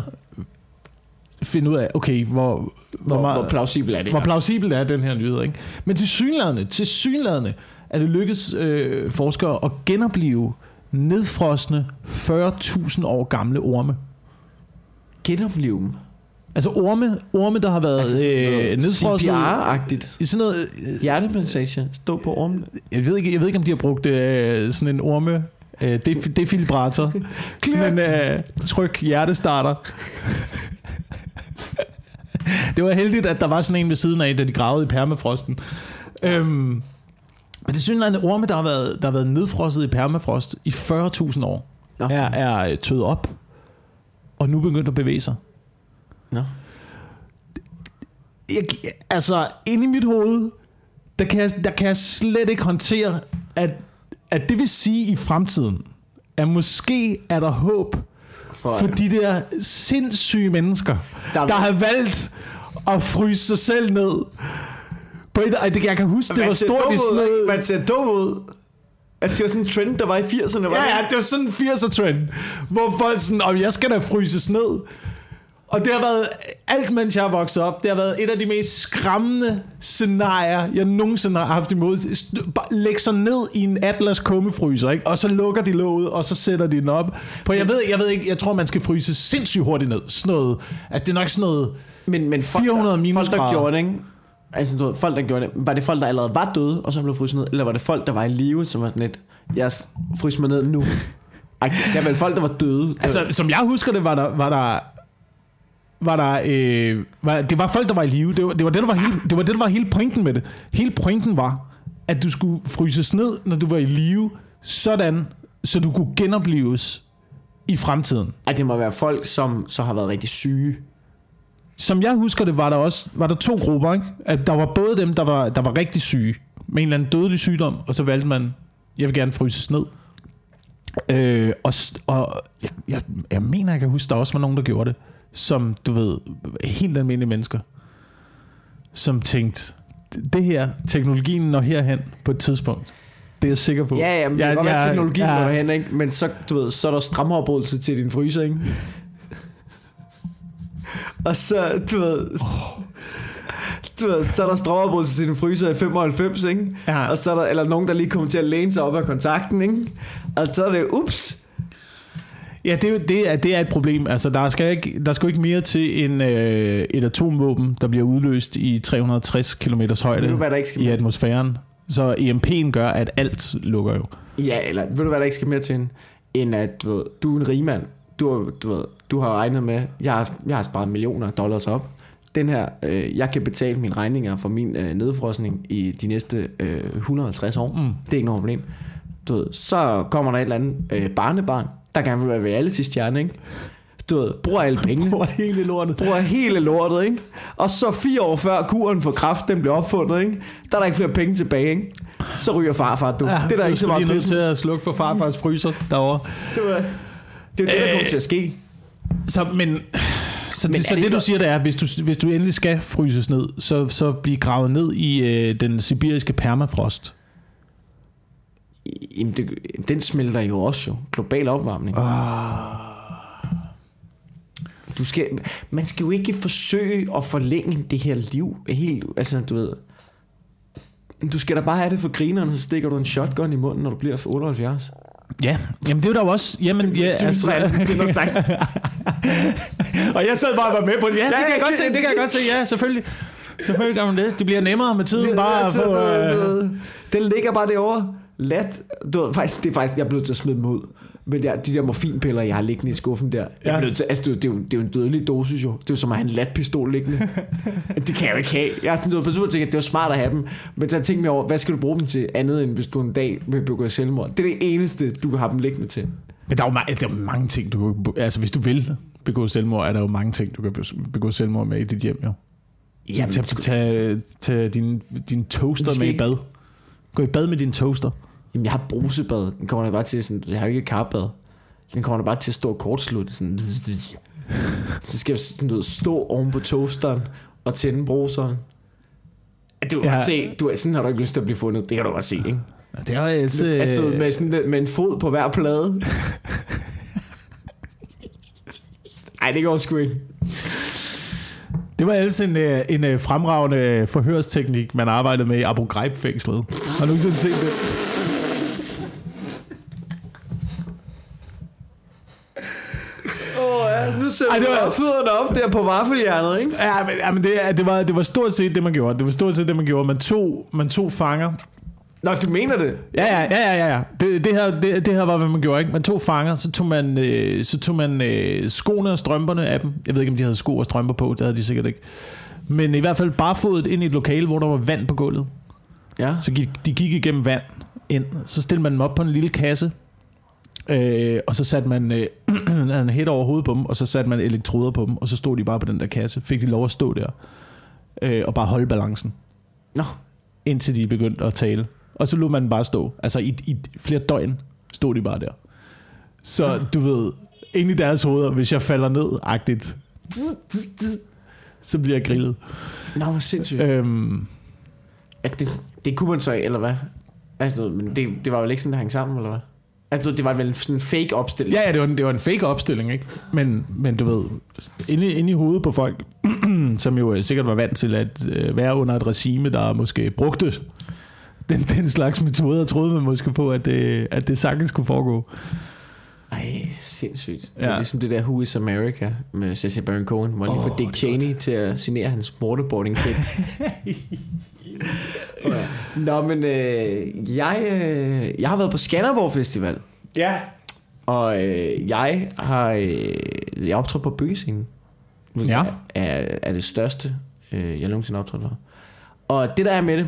finde ud af, okay, hvor, hvor, Hvor, hvor plausibel er det hvor her? plausibel er den her nyhed. Ikke? Men til synlædende, til synlædende er det lykkedes øh, forskere at genopleve nedfrosne 40.000 år gamle orme. Genopleve dem. Altså orme, orme der har været Altså øh, nedfrosset. CPR-agtigt. I sådan noget, øh, Hjertemassage. Stå på ormen. jeg, ved ikke, jeg ved ikke, om de har brugt øh, sådan en orme øh, def, defibrator. sådan en øh, tryk hjertestarter. det var heldigt, at der var sådan en ved siden af, da de gravede i permafrosten. Øhm, men det synes en orme, der har, været, der har været nedfrosset i permafrost i 40.000 år, Nå. er, er øh, tøet op, og nu begyndt at bevæge sig. Nå. jeg, altså, inde i mit hoved, der kan, jeg, der kan jeg slet ikke håndtere, at, at det vil sige i fremtiden, at måske er der håb for... For de der sindssyge mennesker, Der- der, har valgt at fryse sig selv ned. På et, jeg kan huske, det var stort i sådan noget... Man ser dum ud. At det var sådan en trend, der var i 80'erne. Var Ja, det ja, det var sådan en 80'er trend, hvor folk sådan, om jeg skal da fryses ned. Og det har været, alt mens jeg har vokset op, det har været et af de mest skræmmende scenarier, jeg nogensinde har haft imod. Læg sig ned i en Atlas kummefryser, ikke? og så lukker de låget, og så sætter de den op. For jeg ved, jeg ved ikke, jeg tror, man skal fryse sindssygt hurtigt ned. Sådan noget, altså det er nok sådan noget, Men, men folk, 400 der, folk, der minusgrader. gjorde det, ikke? Altså, du ved, folk, der gjorde det, var det folk, der allerede var døde, og så blev fryst ned? Eller var det folk, der var i live, som var sådan lidt, jeg fryser mig ned nu? Ej, Det er vel folk, der var døde. Altså, som jeg husker det, var der... Var der var der, øh, var, det var folk, der var i live. Det var det, var det, der var hele, det var det, der var hele pointen med det. Hele pointen var, at du skulle fryses ned, når du var i live, sådan, så du kunne genopleves i fremtiden. Ej, det må være folk, som så har været rigtig syge. Som jeg husker det, var der også var der to grupper. Ikke? At der var både dem, der var, der var rigtig syge, med en eller anden dødelig sygdom, og så valgte man, jeg vil gerne fryses ned. Øh, og og jeg, jeg, jeg mener, jeg kan huske, der også var nogen, der gjorde det, som, du ved, helt almindelige mennesker, som tænkte, det her, teknologien når herhen på et tidspunkt. Det er jeg sikker på. Ja, ja, men det kan godt være, teknologien jeg- går derhen, ikke? Men så, du ved, så er der stramafbrydelse til din fryser, ikke? Og så, du ved... Du ved, så er der stramafbrydelse til din fryser i 95, ikke? Ja. Og så er der, eller nogen, der lige kommer til at læne sig op af kontakten, ikke? Og så er det, ups, Ja, det, er det, er, det er et problem. Altså, der skal ikke, der skal ikke mere til en, øh, et atomvåben, der bliver udløst i 360 km højde du, hvad der ikke skal i atmosfæren. Så EMP'en gør, at alt lukker jo. Ja, eller ved du hvad der ikke skal mere til, end- at du, ved, du er en rigmand. Du, har- du, ved, du har regnet med, jeg har, jeg har sparet millioner dollars op. Den her, øh, jeg kan betale mine regninger for min øh, nedfrosning i de næste øh, 150 år. Mm. Det er ikke noget problem. Du ved, så kommer der et eller andet øh, barnebarn, der gerne vil være reality-stjerne, ikke? Du ved, bruger alle pengene. Hvor hele lortet. bruger hele lortet, ikke? Og så fire år før kuren for kraft, den blev opfundet, ikke? Der er der ikke flere penge tilbage, ikke? Så ryger farfar, du. Ja, det er der ikke så meget nødt til at slukke for farfars fryser derovre. det var, det er det, der kommer til at ske. Så, men, så, Men det, så det det, du siger, det er, hvis du, hvis du endelig skal fryses ned, så, så bliv gravet ned i øh, den sibiriske permafrost. Jamen, det, den smelter jo også jo. Global opvarmning. Du skal, man skal jo ikke forsøge at forlænge det her liv helt, altså du ved. Du skal da bare have det for grineren, så stikker du en shotgun i munden, når du bliver 78. Ja, jamen det er jo da også... Jamen, ja, altså, til noget stærkt. og jeg sad bare og var med på det. Ja, det kan jeg godt det- se, det kan jeg godt se. Ja, selvfølgelig. Selvfølgelig gør man det. Det bliver nemmere med tiden bare at Altså, få... Øh, den ligger bare derovre. Lat. Du ved, faktisk, det er faktisk, jeg er nødt til at smide dem ud. Men der, de der morfinpiller, jeg har liggende i skuffen der. Jeg er nødt til, altså, det, er jo- det, er jo, det er jo en dødelig dosis jo. Det er jo som at have en latpistol liggende. det kan jeg jo ikke have. Jeg er sådan noget, på tænke, at det var smart at have dem. Men så tænk mig over, hvad skal du bruge dem til andet, end hvis du en dag vil begå selvmord? Det er det eneste, du kan have dem liggende til. men der er, jo mange, der er jo mange ting, du kan... Altså, hvis du vil begå selvmord, er der jo mange ting, du kan begå selvmord med i dit hjem, jo. Jamen, tag, tag, tag din, din toaster med i bad. Gå i bad med din toaster. Jamen, jeg har brusebad. Den kommer der bare til sådan, jeg har jo ikke karpbad. Den kommer bare til at stå kortslut. Sådan, så skal jeg sådan, ved, stå oven på toasteren og tænde bruseren. Du kan Ja. se, du, sådan har du ikke lyst til at blive fundet. Det kan du godt se, ikke? Ja, det er jo altså... Du, ved, med, sådan, med en fod på hver plade. Ej, det går sgu ikke. Det var altså en, øh, en øh, fremragende forhørsteknik, man arbejdede med i Abu Ghraib-fængslet. Har du nogensinde set det? Åh, oh, ja, nu sætter Ej, det var- fødderne op der på vaffeljernet, ikke? Ja, men, ja, men det, det, var, det var stort set det, man gjorde. Det var stort set det, man gjorde. Man tog, man tog fanger. Nå, du mener det? Ja, ja, ja, ja, ja. Det, det, her, det, det her var, hvad man gjorde. Ikke? Man tog fanger, så tog man, øh, så tog man øh, skoene og strømperne af dem. Jeg ved ikke, om de havde sko og strømper på. Det havde de sikkert ikke. Men i hvert fald barfodet ind i et lokale, hvor der var vand på gulvet. Ja. Så gik, de gik igennem vand ind. Så stillede man dem op på en lille kasse. Øh, og så satte man øh, en hæt over hovedet på dem, og så satte man elektroder på dem, og så stod de bare på den der kasse. Fik de lov at stå der, øh, og bare holde balancen, Nå, indtil de begyndte at tale. Og så lod man bare stå. Altså i, i flere døgn stod de bare der. Så du ved, ind i deres hoveder, hvis jeg falder ned-agtigt. Så bliver jeg grillet. Nå, hvor sindssygt. Øhm, Ja, det, det kunne man så, eller hvad? Altså, men det, det var vel ikke sådan, det hang sammen, eller hvad? Altså, det var vel sådan en fake opstilling? ja, ja, det var, en, det var en fake opstilling, ikke? Men, men du ved, inde, inde i hovedet på folk, som jo sikkert var vant til at øh, være under et regime, der måske brugte den, den slags metoder, troede man måske på, at det, at det sagtens kunne foregå. Ej, sindssygt. Det Ja. er ligesom det der Who is America med Sacha Baron Cohen, hvor han lige får Dick Cheney til at signere hans waterboarding kit. ja. Nå, men øh, jeg, øh, jeg har været på Skanderborg Festival, Ja. og øh, jeg har øh, jeg optrådt på bøgescenen. Ja. Er, er det største, øh, jeg nogensinde har optrådt for. Og det der er med det,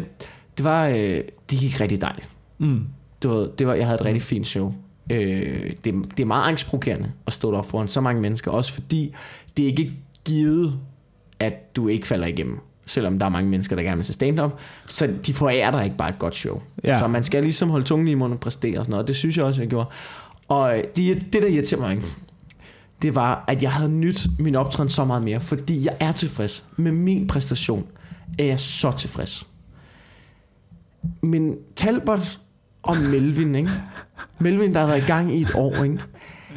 det var, øh, det gik rigtig dejligt. Mm. Du ved, det var, jeg havde et rigtig fint show. Øh, det, det er meget angstprovokerende at stå der foran så mange mennesker, også fordi det er ikke givet, at du ikke falder igennem. Selvom der er mange mennesker, der gerne vil se stand-up, så de forærer dig ikke bare et godt show. Ja. Så man skal ligesom holde tungen i munden og præstere og sådan noget, og det synes jeg også, jeg gjorde. Og øh, det, det der irriterer mig, ikke? det var, at jeg havde nyt min optræden så meget mere, fordi jeg er tilfreds med min præstation. Er jeg så tilfreds. Men Talbot og Melvin, ikke? Melvin, der har været i gang i et år, ikke?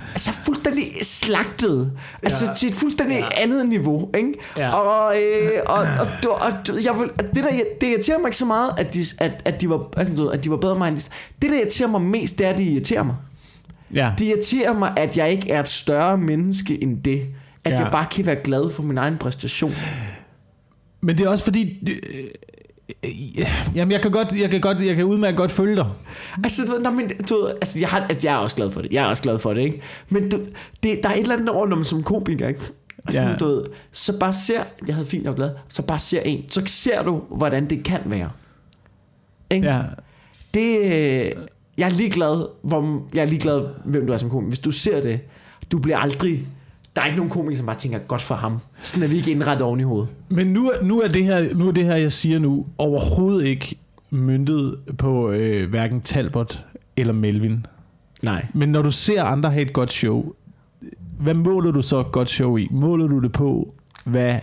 Altså fuldstændig slagtet. Altså Ja. til et fuldstændig ja. andet niveau, ikke? Ja. Og, øh, og, og, og, og, jeg vil, det der, det irriterer mig ikke så meget, at de, at, at de, var, altså, at de var bedre end mig. Det der irriterer mig mest, det er, at de irriterer mig. Ja. Det irriterer mig, at jeg ikke er et større menneske end det. At Ja. ja. jeg bare kan være glad for min egen præstation. Men det er også fordi... Jamen, jeg kan godt, jeg kan godt, jeg kan udmærket godt følge dig. Altså, du nå, men, du altså, jeg, har, altså, jeg er også glad for det. Jeg er også glad for det, ikke? Men du, det, der er et eller andet over, når man som komiker, ikke? Altså, Ja. du ved, så bare ser, jeg havde fint og glad, så bare ser en, så ser du, hvordan det kan være. Ikke? Ja. Det, jeg er ligeglad, hvor, jeg er ligeglad, hvem du er som komiker. Hvis du ser det, du bliver aldrig, der er ikke nogen komiker, som bare tænker, godt for ham. Sådan er vi ikke indrettet oven i hovedet. Men nu, nu, er det her, nu er det her, jeg siger nu, overhovedet ikke myndet på øh, hverken Talbot eller Melvin. Nej. Men når du ser andre have et godt show, hvad måler du så et godt show i? Måler du det på, hvad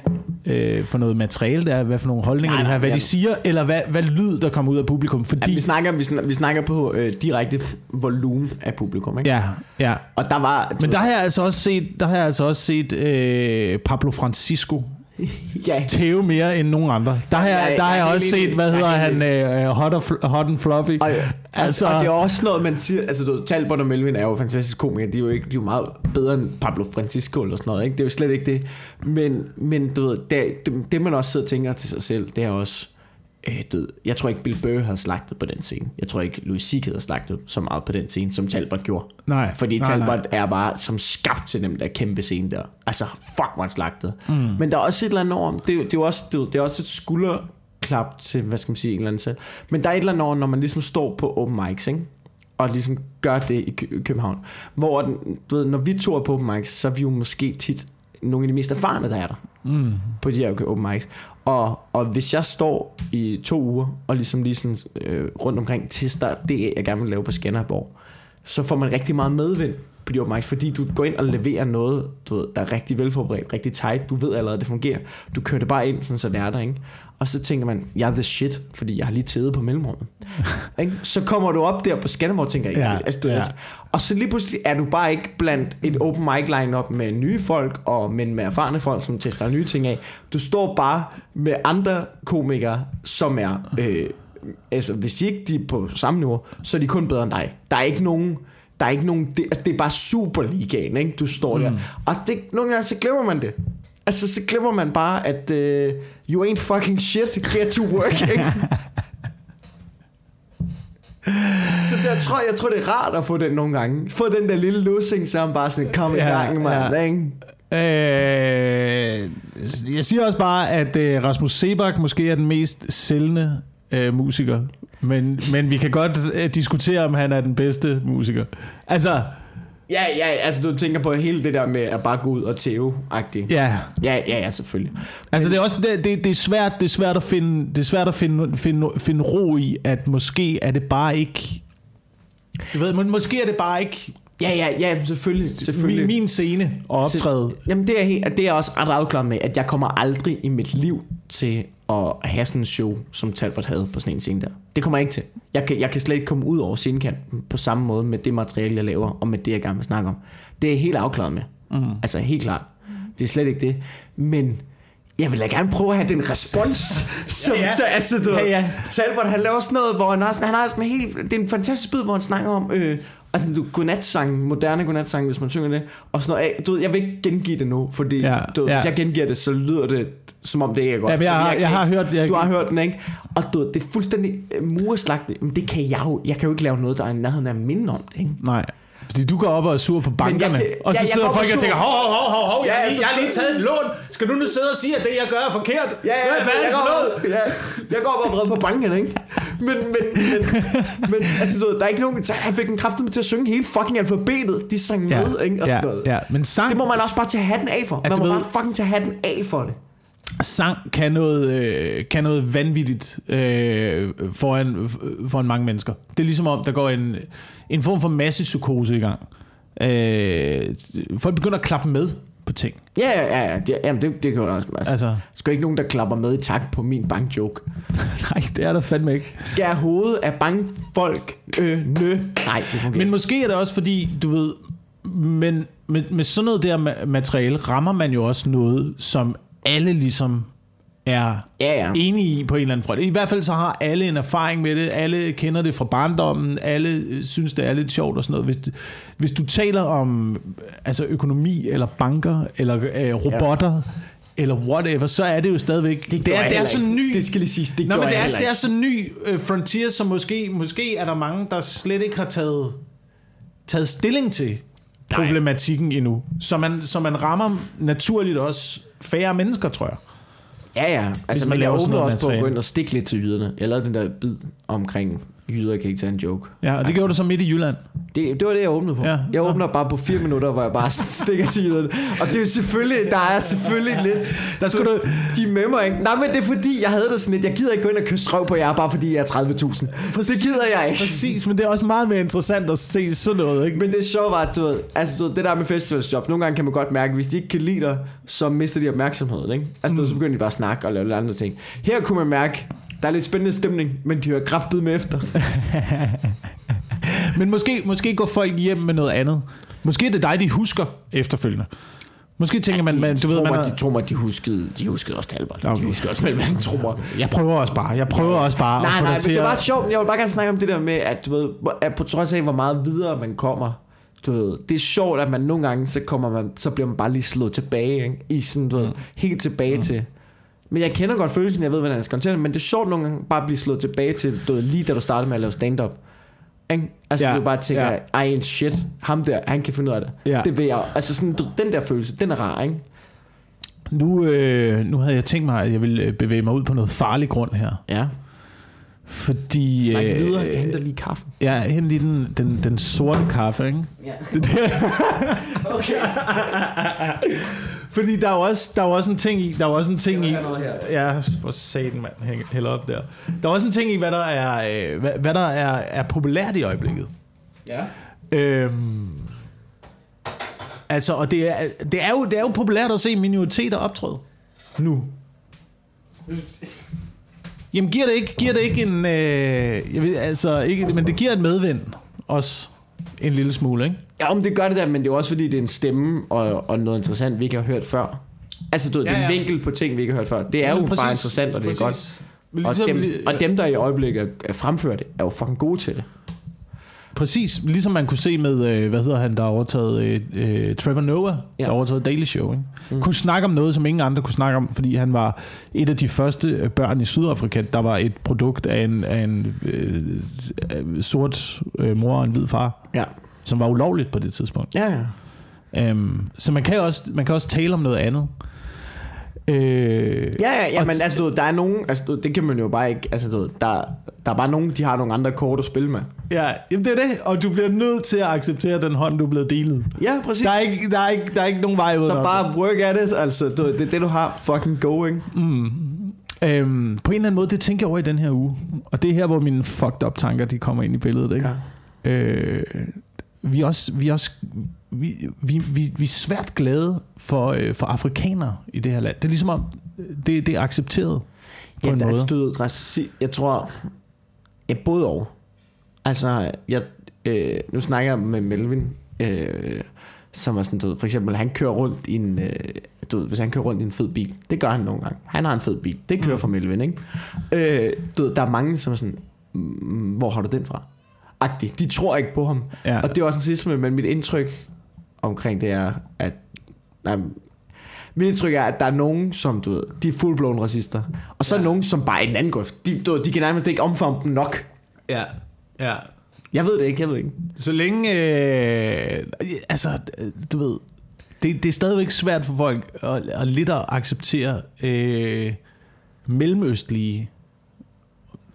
øh, for noget materiale der er, hvad for nogle holdninger Nej, de har, nej, hvad de jamen- siger, eller hvad, hvad lyd, der kommer ud af publikum? Fordi, vi, snakker, vi, snakker, vi snakker på øh, direkte volumen af publikum, ikke? ja, ja. Og der var... Men der har jeg altså også set, der har jeg altså også set øh, Pablo Francisco ja, tæve mere end nogen andre. Der har jeg, der har jeg jeg også set, hvad hedder er han, helt øh, hot, og, fl- hot and Fluffy. Og, altså, og det er også noget, man siger, altså du, Talbot og Melvin er jo fantastiske komikere, de er jo, ikke, de er jo meget bedre end Pablo Francisco eller sådan noget, ikke? det er jo slet ikke det, men, men du ved, det, det, det man også sidder og tænker til sig selv, det er også, øh, ved, jeg tror ikke Bill Burr havde slagtet på den scene, jeg tror ikke Louis C.K. havde slagtet så meget på den scene, som Talbot gjorde. Nej, Fordi nej, Talbot nej. er bare som skabt til dem der kæmpe scene der. Altså, fuck, hvor han slagtet. Mm. Men der er også et eller andet over, det, er det, er også, det, det er også et skulderklap til, hvad skal man sige, en eller anden selv. Men der er et eller andet over, når man ligesom står på open mics, ikke? og ligesom gør det i Kø- København. Hvor den, du ved, når vi to er på open mics, så er vi jo måske tit nogle af de mest erfarne, der er der Mm. på de her open mics. Og, og hvis jeg står i to uger og ligesom lige sådan, øh, rundt omkring tester det, jeg gerne vil lave på Skanderborg, så får man rigtig meget medvind på de open mics, fordi du går ind og leverer noget, du ved, der er rigtig velforberedt, rigtig tight, du ved allerede, det fungerer. Du kører det bare ind, sådan, så det er der, ikke? Og så tænker man, jeg er the shit, fordi jeg har lige tædet på mellemrummet. Så kommer du op der på Skanderborg tænker, Ja, ja, altså, ja. altså, og så lige pludselig er du bare ikke blandt et open mic line-up med nye folk, og men med erfarne folk, som tester nye ting af. Du står bare med andre komikere, som er... Øh, altså, hvis de ikke de er på samme niveau, så er de kun bedre end dig. Der er ikke nogen... Der er ikke nogen... Det, altså, det er bare Superligaen, ikke? Du står mm. der. Og det, nogle gange, så glemmer man det. Altså, så glemmer man bare, at øh, you ain't fucking shit, get to work, ikke? Så det, jeg, tror, jeg tror, det er rart at få den nogle gange. Få den der lille lussing, så man bare sådan, kom i gang, mand. ja. ikke? Øh, jeg siger også bare, at øh, Rasmus Sebak måske er den mest sælgende øh, musiker. Men, men vi kan godt øh, diskutere, om han er den bedste musiker. Altså, Ja, ja, altså du tænker på hele det der med at bare gå ud og tæve-agtigt. ja. Ja, ja, ja, selvfølgelig. Altså det er også det, det, det er svært det er svært at finde det er svært at finde, finde finde ro i at måske er det bare ikke du ved, men måske er det bare ikke Ja, ja, ja, selvfølgelig. selvfølgelig. Min, min scene og optræde. Jamen det er, helt, det er jeg også ret afklaret med, at jeg kommer aldrig i mit liv til at have sådan en show, som Talbot havde på sådan en scene der. Det kommer jeg ikke til. Jeg kan, jeg kan slet ikke komme ud over scenekanten på samme måde med det materiale, jeg laver, og med det, jeg gerne vil snakke om. Det er jeg helt afklaret med. Mm. Altså helt klart. Det er slet ikke det. Men jeg vil da gerne prøve at have den respons, som Ja, ja. så, altså, du, Ja, ja. Talbot, han laver sådan noget, hvor han har, han har sådan en helt, det er en fantastisk bid, hvor han snakker om, øh, altså du, godnatsang, moderne godnatsang, hvis man synger det, og sådan noget, af. du ved, jeg vil ikke gengive det nu, fordi Ja, du, ved, ja. hvis jeg gengiver det, så lyder det, som om det ikke er godt. Ja, jeg, har, jeg har hørt... Jeg, du har hørt den, ikke? Og du, ved, det er fuldstændig øh, mureslagt, men det kan jeg jo, jeg kan jo ikke lave noget, der er i nærheden af minde om det, ikke? Nej. Fordi du går op og er sur på bankerne, kan- og så ja, jeg sidder op folk og tænker, hov, hov, hov, hov, hov, jeg, Ja, har ja, lige, jeg har lige taget et lån. Skal du nu sidde og sige, at det, jeg gør, er forkert? Ja, ja, jeg, det for går, noget? ja, jeg går op og vred på banken, ikke? Men, men, men, men altså, du ved, der er ikke nogen, så han fik en kraft til at synge hele fucking alfabetet. De sang Ja, med, ikke? Og ja, sådan noget. ja, men sang, Det må man også bare tage hatten af for. Man må ved- bare fucking tage hatten af for det. Sang kan noget, øh, kan noget vanvittigt øh, foran, foran mange mennesker. Det er ligesom om, der går en, en form for massepsykose i gang. Øh, folk begynder at klappe med på ting. Ja, ja, ja. ja. Det, jamen, det, det kan jo også. Altså, Altså, skal ikke nogen, der klapper med i takt på min bankjoke. nej, det er der fandme ikke. Skal jeg hovedet af bankfolk? Øh, nø. Nej, det fungerer. Men måske er det også fordi, du ved, men med, med sådan noget der ma- materiale, rammer man jo også noget, som alle ligesom er Ja, ja. enige i på en eller anden front. I hvert fald så har alle en erfaring med det, alle kender det fra barndommen, alle øh, synes, det er lidt sjovt og sådan noget. Hvis, du- hvis du taler om altså økonomi, eller banker, eller øh, robotter, ja. eller whatever, så er det jo stadigvæk... Det, gjorde er, det er så ny... Det skal lige siges, det Nå, men det er, det er så ny uh, frontier, som måske, måske er der mange, der slet ikke har taget, taget stilling til problematikken endnu. Så man, så man rammer naturligt også færre mennesker, tror jeg. Ja, ja. Altså, man man laver også på at gå ind og stikke lidt til jyderne. Jeg lavede den der bid omkring jyder kan ikke tage en joke. Ja, og det gjorde du så midt i Jylland. Det, det var det, jeg åbnede på. Ja. Ja. Jeg åbner bare på fire minutter, hvor jeg bare stikker til jyderne. Og det er jo selvfølgelig, der er selvfølgelig lidt... Der skulle du- De med mig, ikke? Nej, men det er fordi, jeg havde det sådan lidt. Jeg gider ikke gå ind og kysse røv på jer, bare fordi jeg er 30.000. Det gider jeg ikke. Præcis, men det er også meget mere interessant at se sådan noget, ikke? Men det sjove var, at du ved, altså, du ved, det der med festivalsjob, nogle gange kan man godt mærke, hvis de ikke kan lide dig, så mister de opmærksomheden, ikke? Altså, du ved, så begynder de bare at snakke og lave andre ting. Her kunne man mærke, der er lidt spændende stemning, men de hører kraftet med efter. Men måske, måske går folk hjem med noget andet. Måske er det dig, de husker efterfølgende. Måske tænker man, man de, du ved, man er, de tror mig, de huskede, de huskede også Talbot. Okay. De huskede også mellem anden trommer. jeg prøver også bare, jeg prøver også bare Nej, at nej, dig men det er bare sjovt. Jeg vil bare gerne snakke om det der med, at du ved, at på trods af, hvor meget videre man kommer, du ved, det er sjovt, at man nogle gange, så, kommer man, så bliver man bare lige slået tilbage, ikke? i sådan, du ved, helt tilbage mm. til. Men jeg kender godt følelsen, jeg ved, hvordan jeg skal håndtere det, men det er sjovt nogle gange bare at blive slået tilbage til, du ved, lige da du startede med at lave stand-up. Ikke? Altså, Ja, du bare tænker, ja. ej, en shit, ham der, han kan finde ud af det. Ja. Det vil jeg, altså sådan, du, den der følelse, den er rar, ikke? Nu, øh, nu havde jeg tænkt mig, at jeg ville øh, bevæge mig ud på noget farlig grund her. Ja. Fordi... Snak øh, videre, jeg henter lige kaffen. Ja, hent lige den, den, den sorte kaffe, ikke? Ja. Det der. Okay. Fordi der er også, der er også en ting i, der er også en ting i, ja, for satan mand, hælder op der. Der er også en ting i, hvad der er, øh, hvad, hvad der er, er populært i øjeblikket. Ja. Øhm, altså, og det er, det, er jo, det er jo populært at se minoriteter optræde. Nu. Jamen, giver det ikke, giver det ikke en... Øh, jeg ved, altså, ikke, men det giver et medvind også en lille smule, ikke? Ja, om det gør det der, men det er også fordi, det er en stemme og, og noget interessant, vi ikke har hørt før. Altså, du ved, Ja, det er en ja. vinkel på ting, vi ikke har hørt før. Det er jo Jamen, bare interessant, og det er godt. Og Ligesom, dem, og dem, der i øjeblikket er- er fremført det, er jo fucking gode til det. Præcis, ligesom man kunne se med, øh, hvad hedder han, der har overtaget øh, øh, Trevor Noah, ja. Der har overtaget Daily Show. Ikke? Mm. Kunne snakke om noget, som ingen andre kunne snakke om, fordi han var et af de første øh, børn i Sydafrika, der var et produkt af en, af en øh, øh, sort øh, mor og en hvid far, Ja. som var ulovligt på det tidspunkt. Ja, ja. Um, så man kan, også, man kan også tale om noget andet. Øh, Ja, ja, ja men altså, du, ved, der er nogen, altså, du, ved, det kan man jo bare ikke, altså, du, ved, der, der er bare nogen, de har nogle andre kort at spille med. ja, jamen det er det, og du bliver nødt til at acceptere den hånd, du er blevet delet. Ja, præcis. Der er ikke, der er ikke, der er ikke nogen vej ud Så af det. bare work at it, altså, du, ved, det er det, du har fucking going. Øhm, på en eller anden måde, det tænker jeg over i den her uge. Og det er her, hvor mine fucked up tanker, de kommer ind i billedet. Ikke? Ja. Øh, vi er også, vi er også vi, vi, vi, vi er svært glade for, øh, for afrikanere i det her land. Det er ligesom om, det, det er accepteret på Ja, en er måde. stødet raci- Jeg tror, ja, både og. Altså, jeg, øh, nu snakker jeg med Melvin, øh, som er sådan, du ved, for eksempel, han kører rundt i en, øh, du ved, hvis han kører rundt i en fed bil, det gør han nogle gange. Han har en fed bil, det kører Mm. for Melvin, ikke? Øh, du ved, der er mange, som er sådan, "Mm, hvor har du den fra? Agtig. De tror ikke på ham. Ja. Og det er også en sidste, men mit indtryk omkring det er, at nej, mit indtryk er, at der er nogen, som du ved, de er fullblown racister. Og så er Ja. nogen, som bare er i den anden grøft. De, du, ved, de kan nærmest ikke omfavne dem nok. Ja, ja. Jeg ved det ikke, jeg ved ikke. Så længe, øh, altså, du ved, det, det er stadigvæk svært for folk at, at lidt at acceptere øh, mellemøstlige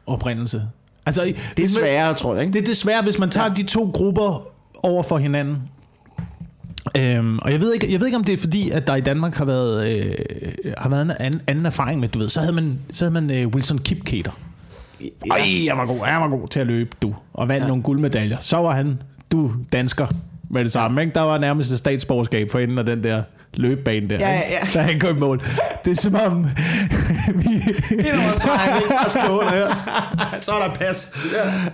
oprindelse. Altså, Det er sværere, tror jeg, ikke? Det er desværre, hvis man tager ja. de to grupper over for hinanden. Øhm, og jeg ved, ikke, jeg ved ikke, om det er fordi, at der i Danmark har været, øh, har været en anden, anden erfaring med, du ved, så havde man, så havde man øh, Wilson Kipketer. Ja. Ej, jeg var god, jeg var god til at løbe, du. Og vandt ja. Nogle guldmedaljer. Så var han, du, dansker med det samme. Ikke? Der var nærmest et statsborgerskab for enden af den der løbebane der, Ja, ja, ja. da han kom i mål. Det er som om... vi, er også her. så er der pas.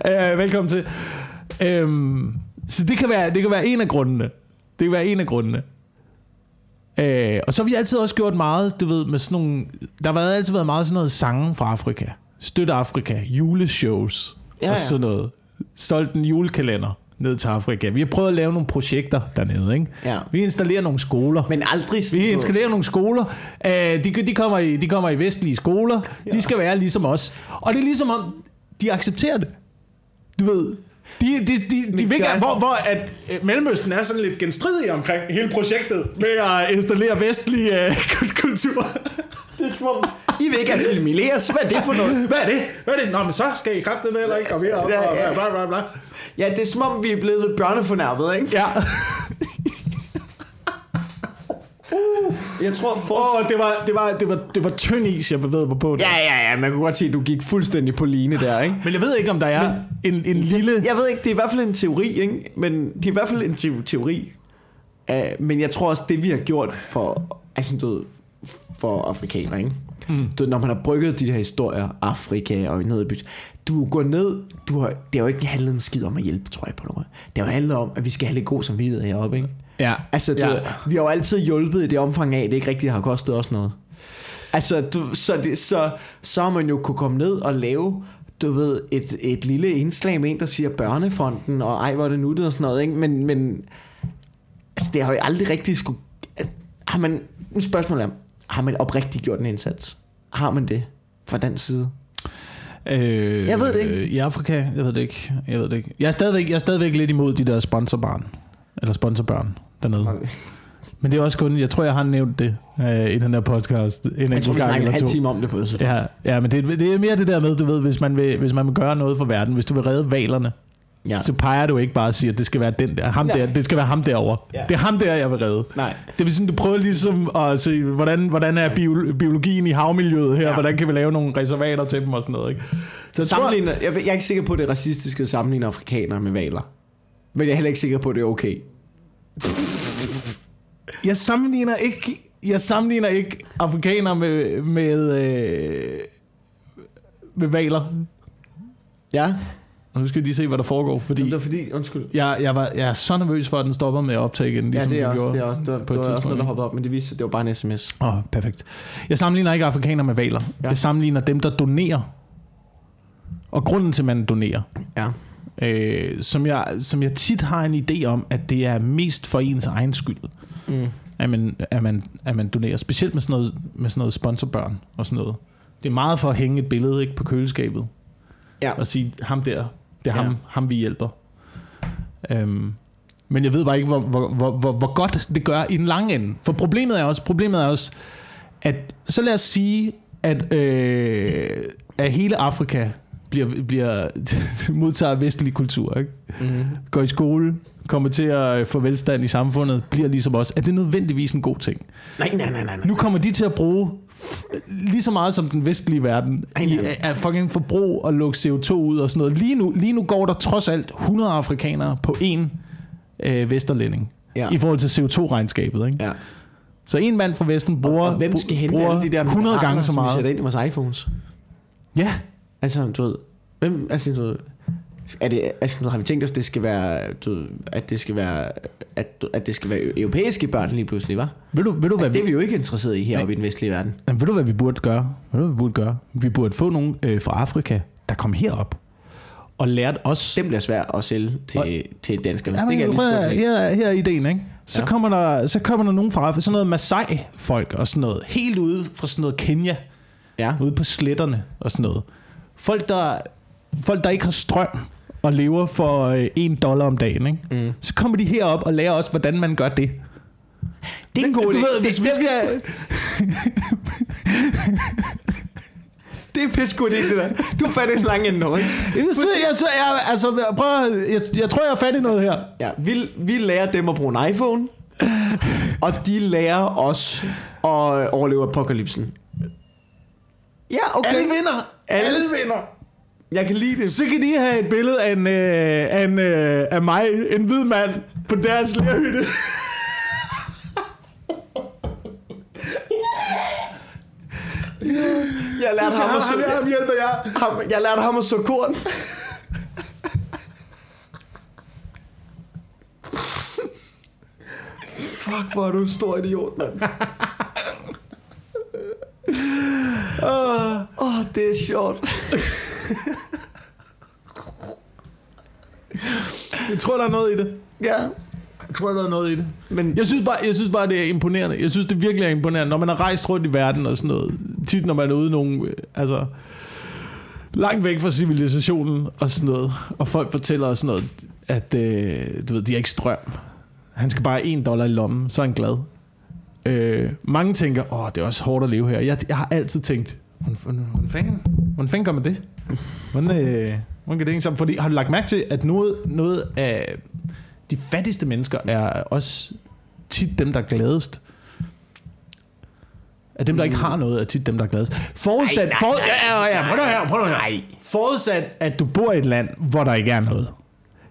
Ja. Øh, velkommen til. Øhm, så det kan, være, det kan være en af grundene. Det kan være en af grundene. Øh, og så har vi altid også gjort meget, du ved, med sådan nogle... Der har altid været meget sådan noget sange fra Afrika. Støt Afrika, juleshows ja, Ja, og sådan noget. Solgt en julekalender ned til Afrika. Vi har prøvet at lave nogle projekter dernede, ikke? Ja. Vi installerer nogle skoler. Men aldrig sådan Vi installerer nogle skoler. Øh, de, de, kommer i, de kommer i vestlige skoler. Ja. De skal være ligesom os. Og det er ligesom om, de accepterer det. Du ved, de, de, de, de vil gerne, hvor, hvor at øh, Mellemøsten er sådan lidt genstridig omkring hele projektet med at installere vestlig øh, kultur. Det er som om, I vil ikke assimileres. Hvad er det for noget? Hvad er det? Hvad er det? Nå, men så skal I kraftigt med, eller ikke komme herop. Ja, og ja. bla, bla, bla. Ja, det er som om, vi er blevet børnefornærmet, ikke? Ja. Jeg tror, for... Oh, det var, det var, det var, det var tynd is, jeg bevægede mig på. der. Ja, ja, ja, man kunne godt se, at du gik fuldstændig på line der, ikke? Men jeg ved ikke, om der er en, en lille... Jeg ved ikke, det er i hvert fald en teori, ikke? Men det er i hvert fald en te- teori. Uh, men jeg tror også, det vi har gjort for, altså, du ved, for afrikanere, ikke? Mm. Du når man har brygget de her historier, Afrika og noget by, du går ned, du har, det har jo ikke handlet en skid om at hjælpe, tror jeg på noget. Det har jo handlet om, at vi skal have lidt god samvittighed heroppe, ikke? Ja. Altså, du, Ja. vi har jo altid hjulpet i det omfang af, at det ikke rigtig har kostet os noget. Altså, du, så, det, så, så har man jo kunne komme ned og lave, du ved, et, et lille indslag med en, der siger børnefonden, og ej, hvor er det nuttet og sådan noget, ikke? Men, men altså, det har jo aldrig rigtig skulle... altså, Har man... Nu spørgsmål er, har man oprigtigt gjort en indsats? Har man det fra den side? Øh, Jeg ved det ikke. I Afrika, jeg ved det ikke. Jeg ved det ikke. Jeg er stadigvæk, jeg er stadigvæk lidt imod de der sponsorbarn. Eller sponsorbørn dernede. Men det er også kun, jeg tror, jeg har nævnt det øh, i den her podcast. En Jeg tror, vi gang snakker en eller halv time om det på det. Ja, ja, men det, det er mere det der med, du ved, hvis man vil, hvis man vil gøre noget for verden, hvis du vil redde valerne, ja. Så peger du ikke bare og siger, at det skal være den der, ham Nej. der, det skal være ham derovre. Ja. Det er ham der, jeg vil redde. Nej. Det vil sige, du prøver ligesom at se, hvordan, hvordan er bio, biologien i havmiljøet her, ja. Hvordan kan vi lave nogle reservater til dem og sådan noget. Ikke? Så jeg tror, Sammenligner, jeg, jeg er ikke sikker på, at det er racistisk at sammenligne afrikanere med valer. Men jeg er heller ikke sikker på, at det er okay. jeg sammenligner ikke, jeg sammenligner ikke afrikanere med, med, øh, med valer. Ja, Og nu skal vi lige se, hvad der foregår, fordi det er fordi, undskyld. jeg, jeg, var, jeg er så nervøs for, at den stopper med at optage igen, Ja, ligesom det er også, gjorde det er også, det var, på det et var også noget, der hoppede op, men det viste sig, det var bare en sms. Åh, oh, perfekt. Jeg sammenligner ikke afrikanere med valer. Ja. Ja. Jeg sammenligner dem, der donerer. Og grunden til, at man donerer, Ja. øh, som, jeg, som jeg tit har en idé om, at det er mest for ens egen skyld, Mm. at man, at man, at man donerer. Specielt med sådan, noget, med sådan noget sponsorbørn og sådan noget. Det er meget for at hænge et billede ikke, på køleskabet Ja. og sige, ham der, det er ham, Ja. ham vi hjælper. Øhm, men jeg ved bare ikke, hvor, hvor, hvor, hvor, hvor godt det gør i den lange ende. For problemet er også, problemet er også at så lad os sige, at, øh, at hele Afrika bliver, bliver modtager vestlig kultur, ikke? Mm. går i skole, kommer til at øh, få velstand i samfundet, bliver ligesom os. Er det nødvendigvis en god ting? Nej, nej, nej, nej. nej. Nu kommer de til at bruge lige så meget som den vestlige verden nej, nej. af fucking forbrug og lukke CO2 ud og sådan noget. Lige nu, lige nu går der trods alt 100 afrikanere på en øh, vesterlænding. Ja. I forhold til CO2-regnskabet. Ikke? Ja. Så en mand fra Vesten bruger, og hvem skal hente bruger alle de der 100 gange så som vi meget. sætter ind i vores iPhones? Ja, Altså, du ved, hvem, altså, du ved, er det, altså, nu har vi tænkt os, det skal være, du, at det skal være, at, at det skal være europæiske børn lige pludselig, var? ved du, ved du, hvad Det er vi, jo ikke interesseret i heroppe i den vestlige verden. Jamen, ved du, hvad vi burde gøre? Ved du, hvad vi burde gøre? Vi burde få nogen øh, fra Afrika, der kom herop og lærte os... Dem bliver svært at sælge til, til danskerne. Ja, det men, kan jeg lige her, her er ideen, ikke? Så, ja. kommer der, så kommer der nogen fra Afrika, sådan noget Masai-folk og sådan noget, helt ude fra sådan noget Kenya, Ja. ude på sletterne og sådan noget. Folk, der, folk, der ikke har strøm og lever for øh, en dollar om dagen, ikke? Mm. Så kommer de herop og lærer os, hvordan man gør det. Det er en god du idé. ved, hvis det, vi skal... det er pisse god idé, det der. Du er fat i en lang ende nu, ikke? Jeg, synes, jeg, synes, jeg, altså, prøv, jeg, jeg tror, jeg er fat i noget her. Ja, vi, vi lærer dem at bruge en iPhone, og de lærer os at overleve apokalypsen. Ja, okay. Alle vinder. Alle vinder. Jeg kan lide det. Så kan de have et billede af, en, øh, af, en, øh, af mig, en hvid mand, på deres lærhytte. Jeg lærte ham at så, ham, ham hjælper jeg. ham, jeg lærte ham at så korn. Fuck, hvor er du en stor idiot, mand. Åh, oh, det er sjovt. Jeg tror, der er noget i det. Ja, Jeg tror, der er noget i det. men Jeg synes, bare, jeg synes bare, det er imponerende. Jeg synes, det virkelig er imponerende, når man har rejst rundt i verden og sådan noget. Tit, når man er ude i nogle, øh, altså, langt væk fra civilisationen og sådan noget. Og folk fortæller os sådan noget, at øh, du ved, de har ikke strøm. Han skal bare have en dollar i lommen, så er han glad. Øh, mange tænker, åh, det er også hårdt at leve her. Jeg, jeg har altid tænkt, hvordan, fanden, hvordan fanden gør man det? Hvordan, øh, hvordan kan det sammen? Fordi har du lagt mærke til, at noget, noget af de fattigste mennesker er også tit dem, der er gladest. At dem, der ikke har noget, er tit dem, der er gladest. Forudsat, Nej, nej, for, ja, ja, ja, prøv nu her, prøv her. Forudsat, at du bor i et land, hvor der ikke er noget.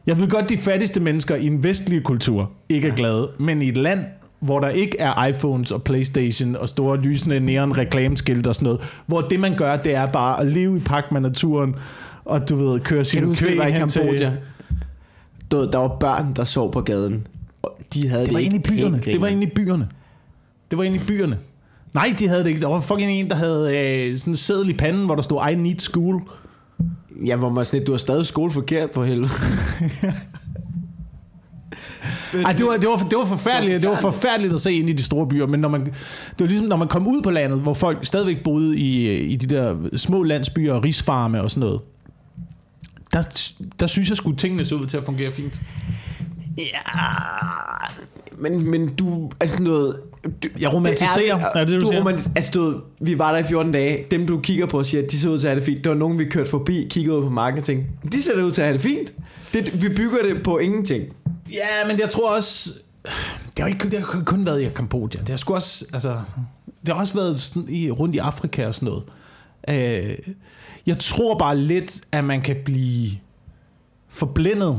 Jeg ved godt, de fattigste mennesker i en vestlig kultur ikke er glade, men i et land, hvor der ikke er iPhones og Playstation og store lysende neon reklameskilte og sådan noget, hvor det man gør, det er bare at leve i pagt med naturen, og du ved, køre kan sin kvæg hen til... Du, der var børn, der sov på gaden. Og de havde det, Det var ikke inde i byerne. Det var inde i byerne. Det var inde i byerne. Nej, de havde det ikke. Der var fucking en, der havde øh, sådan en seddel i panden, hvor der stod, I need school. Ja, hvor man sådan lidt, du har stadig skole forkert for helvede. Ej, det var, det, var, det var forfærdeligt. Det var forfærdeligt at se ind i de store byer, men når man, det var ligesom, når man kom ud på landet, hvor folk stadigvæk boede i, i de der små landsbyer og risfarme og sådan noget, der, der synes jeg skulle tingene så ud til at fungere fint. Ja, men, men du, altså noget... Du, Jeg romantiserer. Det Er det det, du siger? romantis- altså du, vi var der i 14 dage. Dem du kigger på og siger, at de ser ud til at have det fint. Det var nogen, vi kørte forbi, kiggede ud på tænkte, de ser ud til at have det fint. Det, vi bygger det på ingenting. Ja, men jeg tror også... Det har ikke det har kun været i Kambodja. Det har sgu også... Altså, det har også været sådan i, rundt i Afrika og sådan noget. Øh, jeg tror bare lidt, at man kan blive forblændet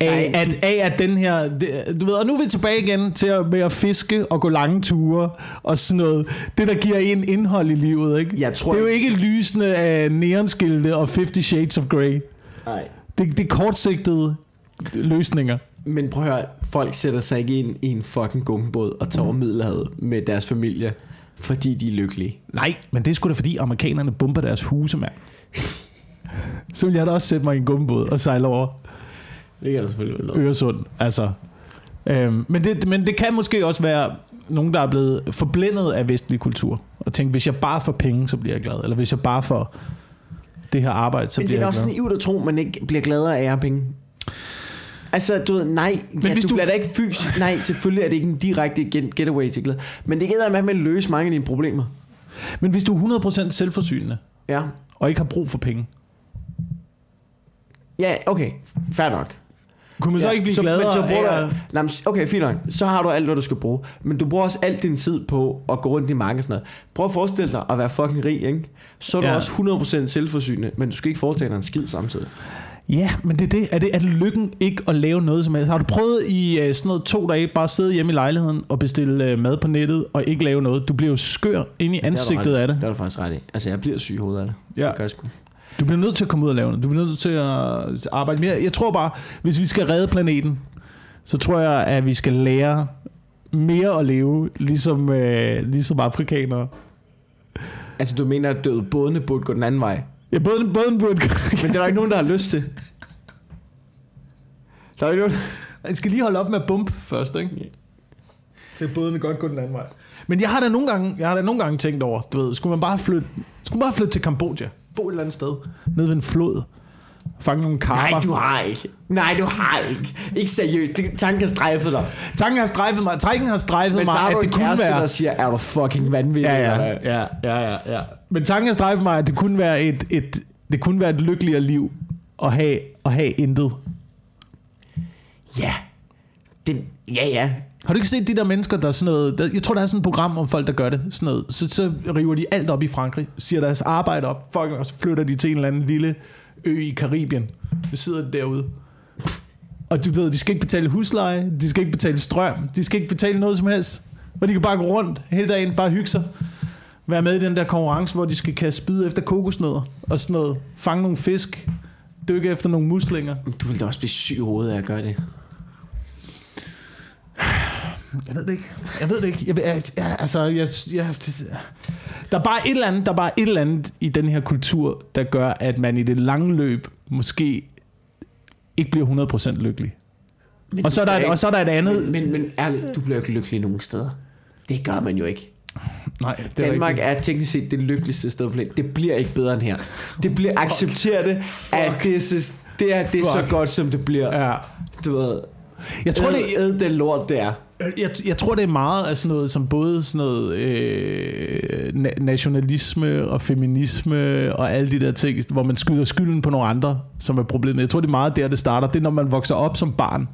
af, Nej, at, af at den her... Det, du ved, og nu er vi tilbage igen til at, med at fiske og gå lange ture og sådan noget. Det, der giver en indhold i livet, ikke? Jeg tror det er jo ikke- lysende af neonskilte og 50 Shades of Grey. Nej. Det, det er kortsigtede løsninger. Men prøv at høre, folk sætter sig ikke ind i en fucking gummibåd og tager over Middelhavet med deres familie, fordi de er lykkelige. Nej, men det er sgu da fordi amerikanerne bomber deres huse, mand. Så vil jeg da også sætte mig i en gummibåd og sejle over Det kan der selvfølgelig være Øresund. Altså. Øhm, men, det, men det kan måske også være nogen, der er blevet forblændet af vestlig kultur. Og tænke, hvis jeg bare får penge, så bliver jeg glad. Eller hvis jeg bare får det her arbejde, så Men det bliver er jeg også glad. naivt at tro, at man ikke bliver gladere af at have penge. Altså, du ved, nej, men ja, hvis du, du- bliver da ikke fysisk, nej, selvfølgelig er det ikke en direkte get- getaway til glæde, men det gælder med at løse mange af dine problemer. Men hvis du er 100% selvforsynende, Ja, og ikke har brug for penge, ja okay, fair nok. kunne man så ja, ikke blive så, gladere men så bruger af du, nej, okay, fint nok. Så har du alt, hvad du skal bruge. Men du bruger også al din tid på at gå rundt i markedet sådan noget. Prøv at forestille dig at være fucking rig, ikke? Så er du Ja. også 100% selvforsynende, men du skal ikke foretage dig en skid samtidig. Ja, men det er det. Er det, er det lykken ikke at lave noget som helst? Har du prøvet i uh, sådan noget to dage bare at sidde hjemme i lejligheden og bestille uh, mad på nettet og ikke lave noget? Du bliver jo skør ind i ansigtet af det. Det er du faktisk ret i. Altså, jeg bliver syg i hovedet af det. Ja. Det gør jeg sgu. Du bliver nødt til at komme ud og lave noget. Du bliver nødt til at arbejde mere. Jeg tror bare, hvis vi skal redde planeten, så tror jeg, at vi skal lære mere at leve, ligesom, øh, ligesom afrikanere. Altså, du mener, at døde bådene burde gå den anden vej? Ja, både, både en burde... Men det er der ikke nogen, der har lyst til. Der er ikke nogen... Man skal lige holde op med at bumpe først, ikke? Det er bådene godt gå den anden vej. Men jeg har da nogle gange, jeg har da nogle gange tænkt over, du ved, skulle man bare flytte, skulle man bare flytte til Kambodja, bo et eller andet sted, nede ved en flod, fange nogle karper. Nej, du har ikke. Nej, du har ikke. Ikke seriøst. Det, tanken har strejfet dig. Tanken har strejfet mig, tanken har strejfet Men mig, at det kunne kæreste, være... der siger, er du fucking vanvittig? Ja, ja, ja, ja, ja, ja. Men tanken har strejfet mig, at det kunne være et, et, det kunne være et lykkeligere liv at have, at have intet. Ja. Det, ja, ja. Har du ikke set de der mennesker, der er sådan noget... Der, jeg tror, der er sådan et program om folk, der gør det. Sådan noget. Så, så river de alt op i Frankrig, siger deres arbejde op, fucking, og så flytter de til en eller anden lille ø i Karibien. Nu sidder de derude. Og du ved, de skal ikke betale husleje, de skal ikke betale strøm, de skal ikke betale noget som helst. Og de kan bare gå rundt hele dagen, bare hygge sig. Være med i den der konkurrence, hvor de skal kaste spyd efter kokosnødder og sådan noget. Fange nogle fisk, dykke efter nogle muslinger. Du vil da også blive syg i hovedet af at gøre det. Jeg ved det ikke. Jeg ved det ikke. Jeg, jeg, jeg, altså, jeg, jeg, der er bare et eller andet, der er bare et eller andet i den her kultur, der gør, at man i det lange løb måske ikke bliver 100% lykkelig. Men Og så er der, et, og så er der et andet... Men, men, men ærligt, du bliver jo ikke lykkelig nogen steder. Det gør man jo ikke. nej, det er Danmark rigtigt. er teknisk set det lykkeligste sted på planeten. Det bliver ikke bedre end her. Det bliver accepteret det, at det er, så, det er, det er så godt, som det bliver. Ja. Du ved, Jeg tror, det, æd den lort, det er. jeg, jeg tror, det er meget af sådan noget, som både sådan noget øh, na- nationalisme og feminisme og alle de der ting, hvor man skyder skylden på nogle andre, som er problemet. Jeg tror, det er meget der, det starter. Det er, når man vokser op som barn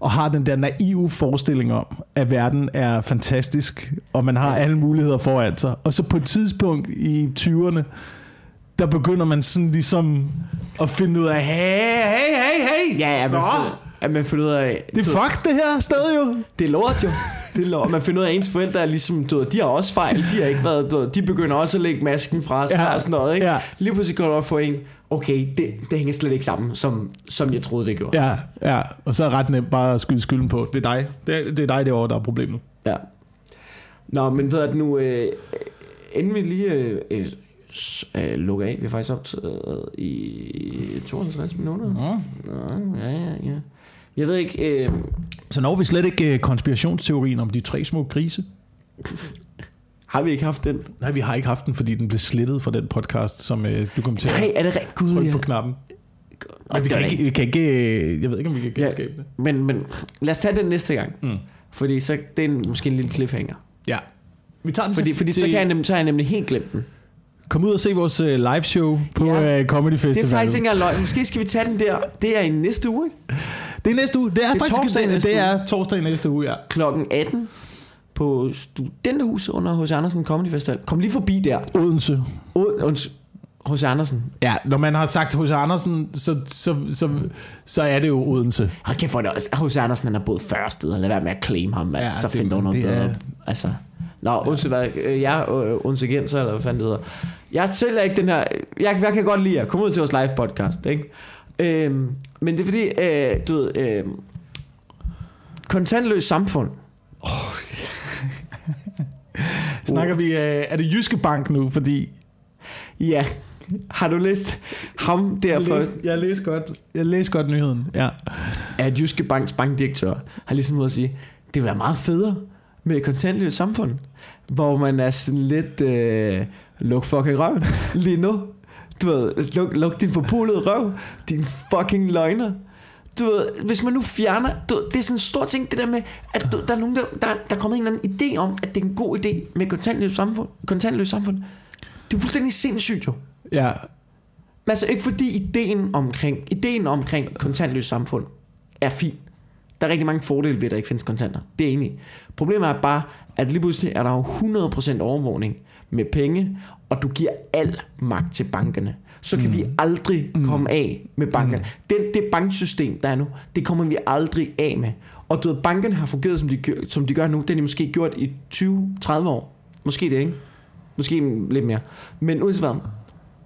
og har den der naive forestilling om, at verden er fantastisk, og man har alle muligheder foran sig. Og så på et tidspunkt i 20'erne, der begynder man sådan ligesom at finde ud af, hey, hey, hey, hey, Ja, ja, Nå, finder, at man finder ud af... det er fuck det her sted jo. Det er lort jo. Det er lort. Man finder ud af, at ens forældre er ligesom, du ved, de har også fejl. De har ikke været, du ved, de begynder også at lægge masken fra sig Ja, og sådan noget, ikke? ja. Lige pludselig går du op for en, okay, det, det hænger slet ikke sammen, som, som jeg troede, det gjorde. Ja, ja, og så er ret nemt bare at skyde skylden på. Det er dig. Det er, det er dig derovre, der er problemet. Ja. Nå, men ved at nu, øh, inden vi lige øh, øh, øh, lukker af, vi har faktisk optaget i 52 minutter. Nå. Nå, ja, ja, ja. Jeg ved ikke, øh, Så når vi slet ikke øh, konspirationsteorien om de tre små grise? har vi ikke haft den? Nej, vi har ikke haft den, fordi den blev slettet fra den podcast, som øh, du kom til Nej, er det rigtigt? Gud, ja. på knappen. Men vi kan, ikke, vi kan ikke... øh, Jeg ved ikke, om vi kan Ja. genskabe det. Men, men lad os tage den næste gang. Mm. Fordi så det er en, måske en lille cliffhanger. Ja. Vi tager den Fordi, til, fordi så, til, kan jeg nemlig, så jeg nemlig helt glemt den. Kom ud og se vores øh, live show på Ja. ja. Comedy Festival. Det er faktisk ikke engang løgn. Måske skal vi tage den der. Det er i næste uge, ikke? Det er næste uge. Det er, Det er faktisk torsdag det, næste det uge. er torsdag næste uge, ja. Klokken 18 på Studenterhuset under H.C. Andersen Comedy Festival. Kom lige forbi der. Odense. H.C. Andersen. Ja, når man har sagt H.C. Andersen, så, så, så, så er det jo Odense. Hold kæft, hvor er det også. H.C. Andersen han har boet 40 steder. Lad være med at claim ham, ja, Ja, så det- find dog noget det er- bedre. Altså. Nå, Odense, hvad, øh, jeg er øh, Odensegenser, eller hvad fanden det hedder. Jeg selv er ikke den her... Jeg, jeg kan godt lide at komme ud til vores live podcast, ikke? Øhm, men det er fordi, øh, du ved... Øh, kontantløs samfund. Snakker vi, øh, er det Jyske Bank nu, fordi... Ja. Har du læst ham Jeg derfor? læste, jeg læste godt, jeg læste godt nyheden, ja. at Jyske Banks bankdirektør har ligesom ude at sige, det vil være meget federe med et kontantløst samfund, hvor man er sådan lidt, øh, luk fucking røv lige nu. Du ved, luk, luk din forpulede røv, din fucking løgner. Du ved, hvis man nu fjerner, du, det er sådan en stor ting, det der med, at du, der er nogen, der, der, der er kommet en eller anden idé om, at det er en god idé med kontantløst samfund. Kontantløst samfund. Det er fuldstændig sindssygt jo. Ja, Men altså ikke fordi ideen omkring, ideen omkring kontantløst samfund er fin. Der er rigtig mange fordele ved, at der ikke findes kontanter. Det er enig. Problemet er bare, at lige pludselig er der jo 100% overvågning med penge, og du giver al magt til bankerne. Så kan mm. vi aldrig mm. komme af med bankerne. Mm. Den, det banksystem, der er nu, det kommer vi aldrig af med. Og du ved, bankerne har fungeret, som de, som de gør nu. Det har de måske gjort i 20-30 år. Måske det, ikke? Måske lidt mere. Men uanset hvad,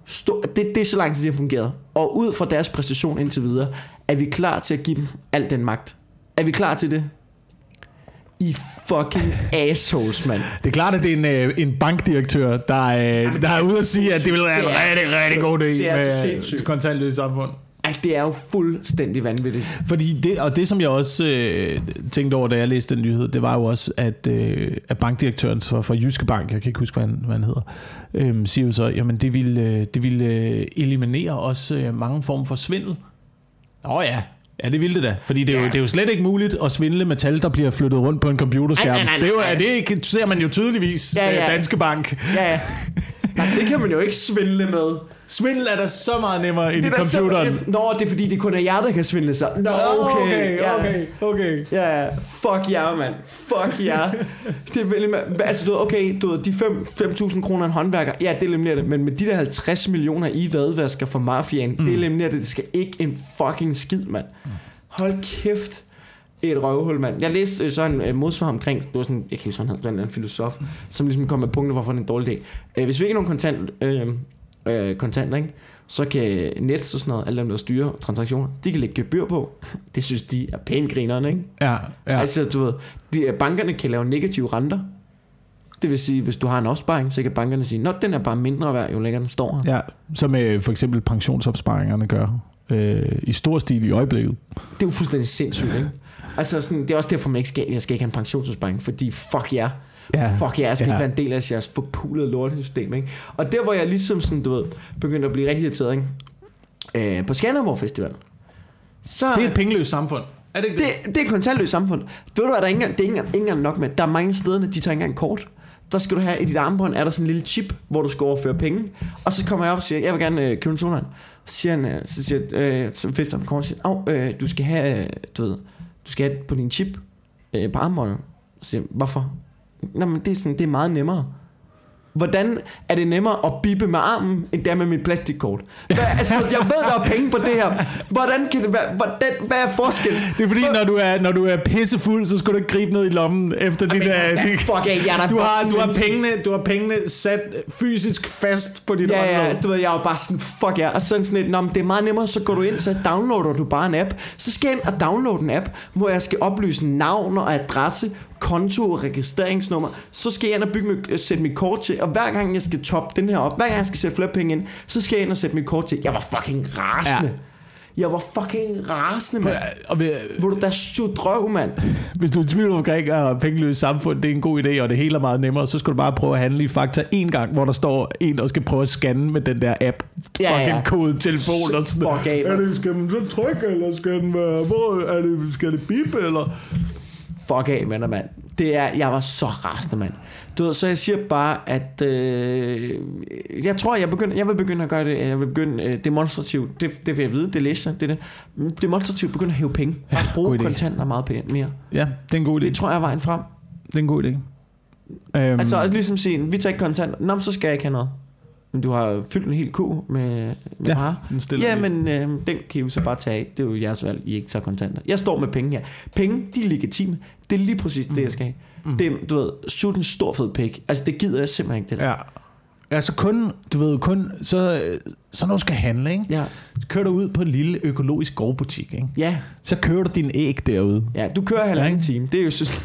stå, det, det er så lang tid, det har fungeret. Og ud fra deres præstation indtil videre, er vi klar til at give dem al den magt. Er vi klar til det? I fucking assholes, mand. Det er klart, at det er en, øh, en bankdirektør, der, øh, der er ude at sige, at det vil være en er- rigtig, rigtig god idé det er så med et kontantløst samfund. Ej, det er jo fuldstændig vanvittigt. Fordi det, og det som jeg også øh, tænkte over, da jeg læste den nyhed, det var jo også, at, øh, at bankdirektøren for, for Jyske Bank, jeg kan ikke huske, hvad han, hvad han hedder, øh, siger jo så, jamen det ville, øh, det ville øh, eliminere også øh, mange former for svindel. Åh ja, ja det ville det da, fordi det er, jo, det er jo slet ikke muligt at svindle med tal, der bliver flyttet rundt på en computerskærm. Ej, nej, nej, det, er jo, nej. det ikke, ser man jo tydeligvis Ja, ja, ja. ja. Danske Bank. Ja, ja. Nej, det kan man jo ikke svindle med. Svindel er da så meget nemmere end i Det er computeren. simpelthen- Nå, det er fordi, det kun er jer, der kan svindle sig. Nå, okay. okay, ja. okay, okay. Ja, ja. fuck jer, mand. Fuck jer. det er vel, altså, du ved, okay, du ved, de 5 5.000 kroner en håndværker, ja, det eliminerer det, men med de der 50 millioner i vadvasker for mafiaen, mm. det eliminerer det, det skal ikke en fucking skid, mand. Hold kæft. Et røvhul, mand. Jeg læste øh, så en øh, modsvar omkring, det var sådan, jeg kan ikke sådan en eller anden filosof, som ligesom kom med punkter, hvorfor det er en dårlig idé. Øh, hvis vi ikke har nogen kontant, øh, øh, kontanter, ikke? så kan Nets og sådan noget, alle dem, der styrer transaktioner, de kan lægge gebyr på. Det synes de er pænt grinerne, ikke? Ja, Ja. Altså, du ved, de, bankerne kan lave negative renter. Det vil sige, hvis du har en opsparing, så kan bankerne sige, nå, den er bare mindre værd, jo længere den står her. Ja, som øh, for eksempel pensionsopsparingerne gør øh, i stor stil i øjeblikket. Det er jo fuldstændig sindssygt, ikke? Altså, sådan, det er også derfor, man ikke skal, jeg skal ikke have en pensionsopsparing, fordi fuck jer. Ja. Fuck jer, jeg skal Ja. ikke være en del af jeres forpulede lortesystem, ikke? Og der, hvor jeg ligesom sådan, du ved, begyndte at blive rigtig irriteret, ikke? Øh, på Skanderborg Festival. Så, Det er et pengeløst samfund. Er det ikke det? det, det er et kontantløst samfund. Ved du hvad, der er ikke engang, det er ikke engang, ikke engang nok med. Der er mange steder, de tager ikke engang kort. Der skal du have i dit armbånd, er der sådan en lille chip, hvor du skal overføre penge. Og så kommer jeg op og siger, jeg vil gerne øh, købe en sodavand. Så siger han, øh, så siger, øh, så vifter han med kort og siger, oh, øh, du skal have, øh, du ved, du skal have på din chip øh, på armbåndet. Så siger jeg, hvorfor? Nå, men det er, sådan, det er meget nemmere. Hvordan er det nemmere at bippe med armen, end det er med mit plastikkort? Hvad, altså, jeg ved, der er penge på det her. Hvordan kan det være? Hvordan, hvad er forskellen? Det er fordi, når du er, når du er pissefuld, så skal du ikke gribe ned i lommen efter ja, dit- fuck af, jeg er du har, du, har pengene, du har pengene sat fysisk fast på dit Ja, ja, håndled. du ved, jeg er jo bare sådan, fuck ja, og sådan sådan et, Nå, men det er meget nemmere, så går du ind, så downloader du bare en app, så skal jeg ind og downloade en app, hvor jeg skal oplyse navn og adresse, konto og registreringsnummer, så skal jeg ind og bygge mit, sætte mit kort til, og hver gang jeg skal toppe den her op, hver gang jeg skal sætte flere penge ind, så skal jeg ind og sætte mit kort til. Jeg var fucking rasende. Ja. Jeg var fucking rasende, mand. Og Hvor du da sut drøv, mand. hvis du er i tvivl omkring, at pengeløst samfund det er en god idé, og det hele er meget nemmere, så skal du bare prøve at handle i Fakta en gang, hvor der står en, der skal prøve at scanne med den der app. Ja, fucking ja. kode telefon og sådan af, Er det, skal man så trykke, eller skal den være, hvor er det, skal det bippe, eller? Fuck af, mand og mand. Det er, jeg var så rasende, mand. Du ved, så jeg siger bare, at øh, jeg tror, jeg, begynder, jeg vil begynde at gøre det, jeg vil begynde øh, demonstrativt, det, det vil jeg vide, det læser det det, demonstrativt begynde at hæve penge. Bare god bruge kontanter meget mere. Ja, det er en god idé. Det tror jeg er vejen frem. Det er en god idé. Um, Altså også ligesom sige, vi tager ikke kontanter, nå, så skal jeg ikke have noget. Men du har fyldt en hel ku med, med Ja, varer. Ja, men øh, den kan I jo så bare tage af. Det er jo jeres valg, I ikke tager kontanter. Jeg står med penge her. Penge, de er legitime. Det er lige præcis det, jeg skal have. Mm. Det du ved, shoot en stor fed pik. Altså, det gider jeg simpelthen ikke, det der. Ja. Altså kun, du ved, kun, så, så når du skal handle, ikke? Ja. så kører du ud på en lille økologisk gårdbutik, ikke? Ja, så kører du din æg derude. ja du kører halvanden time. Det er jo så...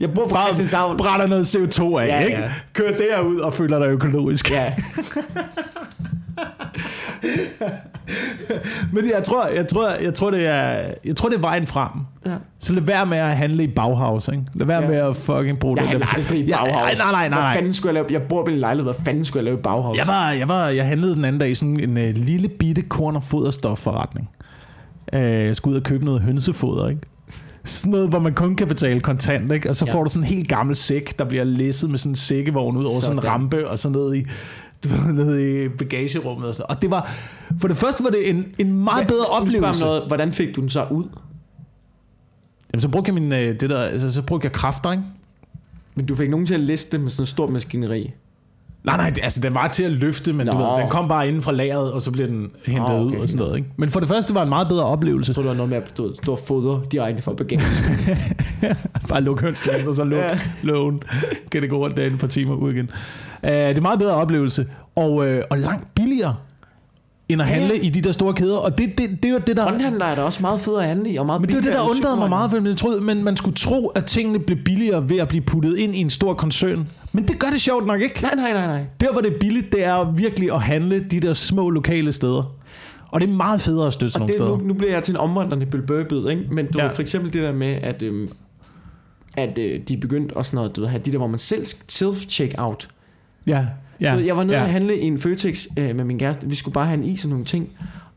Jeg bor på Bare Christianshavn. brænder noget CO2 af, Ja, ikke? ja. Kører derud og føler dig økologisk. Ja, Men jeg tror, jeg tror, jeg tror, det er, jeg tror, det er vejen frem. ja. Så lad være med at handle i Bauhaus, ikke? Lad være Ja. med at fucking bruge Jeg det. handler der- aldrig i Bauhaus. nej, nej, nej, Hvad fanden skulle jeg lave? Jeg bor på en lejlighed. Hvad fanden skulle jeg lave i Bauhaus? Jeg var, jeg var, jeg handlede den anden dag i sådan en uh, lille bitte korn- og foderstofforretning. Uh, jeg skulle ud og købe noget hønsefoder, ikke? Sådan noget, hvor man kun kan betale kontant, ikke? Og så Ja. får du sådan en helt gammel sæk, der bliver læsset med sådan en sækkevogn ud over sådan en Sådan. rampe, og så ned i, du ved, ned i bagagerummet og sådan Og det var, for det første var det en, en meget bedre oplevelse. Noget. Hvordan fik du den så ud? Jamen, så brugte jeg min, øh, det der, altså, så brugte jeg kræfter, ikke? Men du fik nogen til at liste det med sådan en stor maskineri. Nej, nej, det- altså den var til at løfte, men Nå. du ved, den kom bare inden fra lageret, og så blev den hentet ud okay, og sådan noget. Ikke? Men for det første var det en meget bedre oplevelse. Jeg tror, det var noget med at du stå og fodre direkte fra bagagen. Bare luk hønslen, og så luk Ja. lågen. Kan det gå rundt derinde et par timer ud igen. Uh, det er en meget bedre oplevelse, og, uh, og langt billigere, end at Ja, ja. handle i de der store kæder. Og det, det, det er jo det, der... Grønhandler er da også meget federe at handle i, og meget Men det var det, der undrede mig meget, for jeg troede, men man skulle tro, at tingene blev billigere ved at blive puttet ind i en stor koncern. Men det gør det sjovt nok ikke. Nej, nej, nej, nej. Der, hvor det er billigt, det er virkelig at handle de der små lokale steder. Og det er meget federe at støtte sådan Og nogle det, steder. nu, nu bliver jeg til en omvandrende Burr-bid, ikke? Men du Ja. ja. for eksempel det der med, at, øhm, at øh, de er begyndt også noget, du ved, have de der, hvor man selv self-check-out. Ja, ja. Ved, jeg var nede ja. og handle i en Føtex øh, med min kæreste. Vi skulle bare have en is og nogle ting.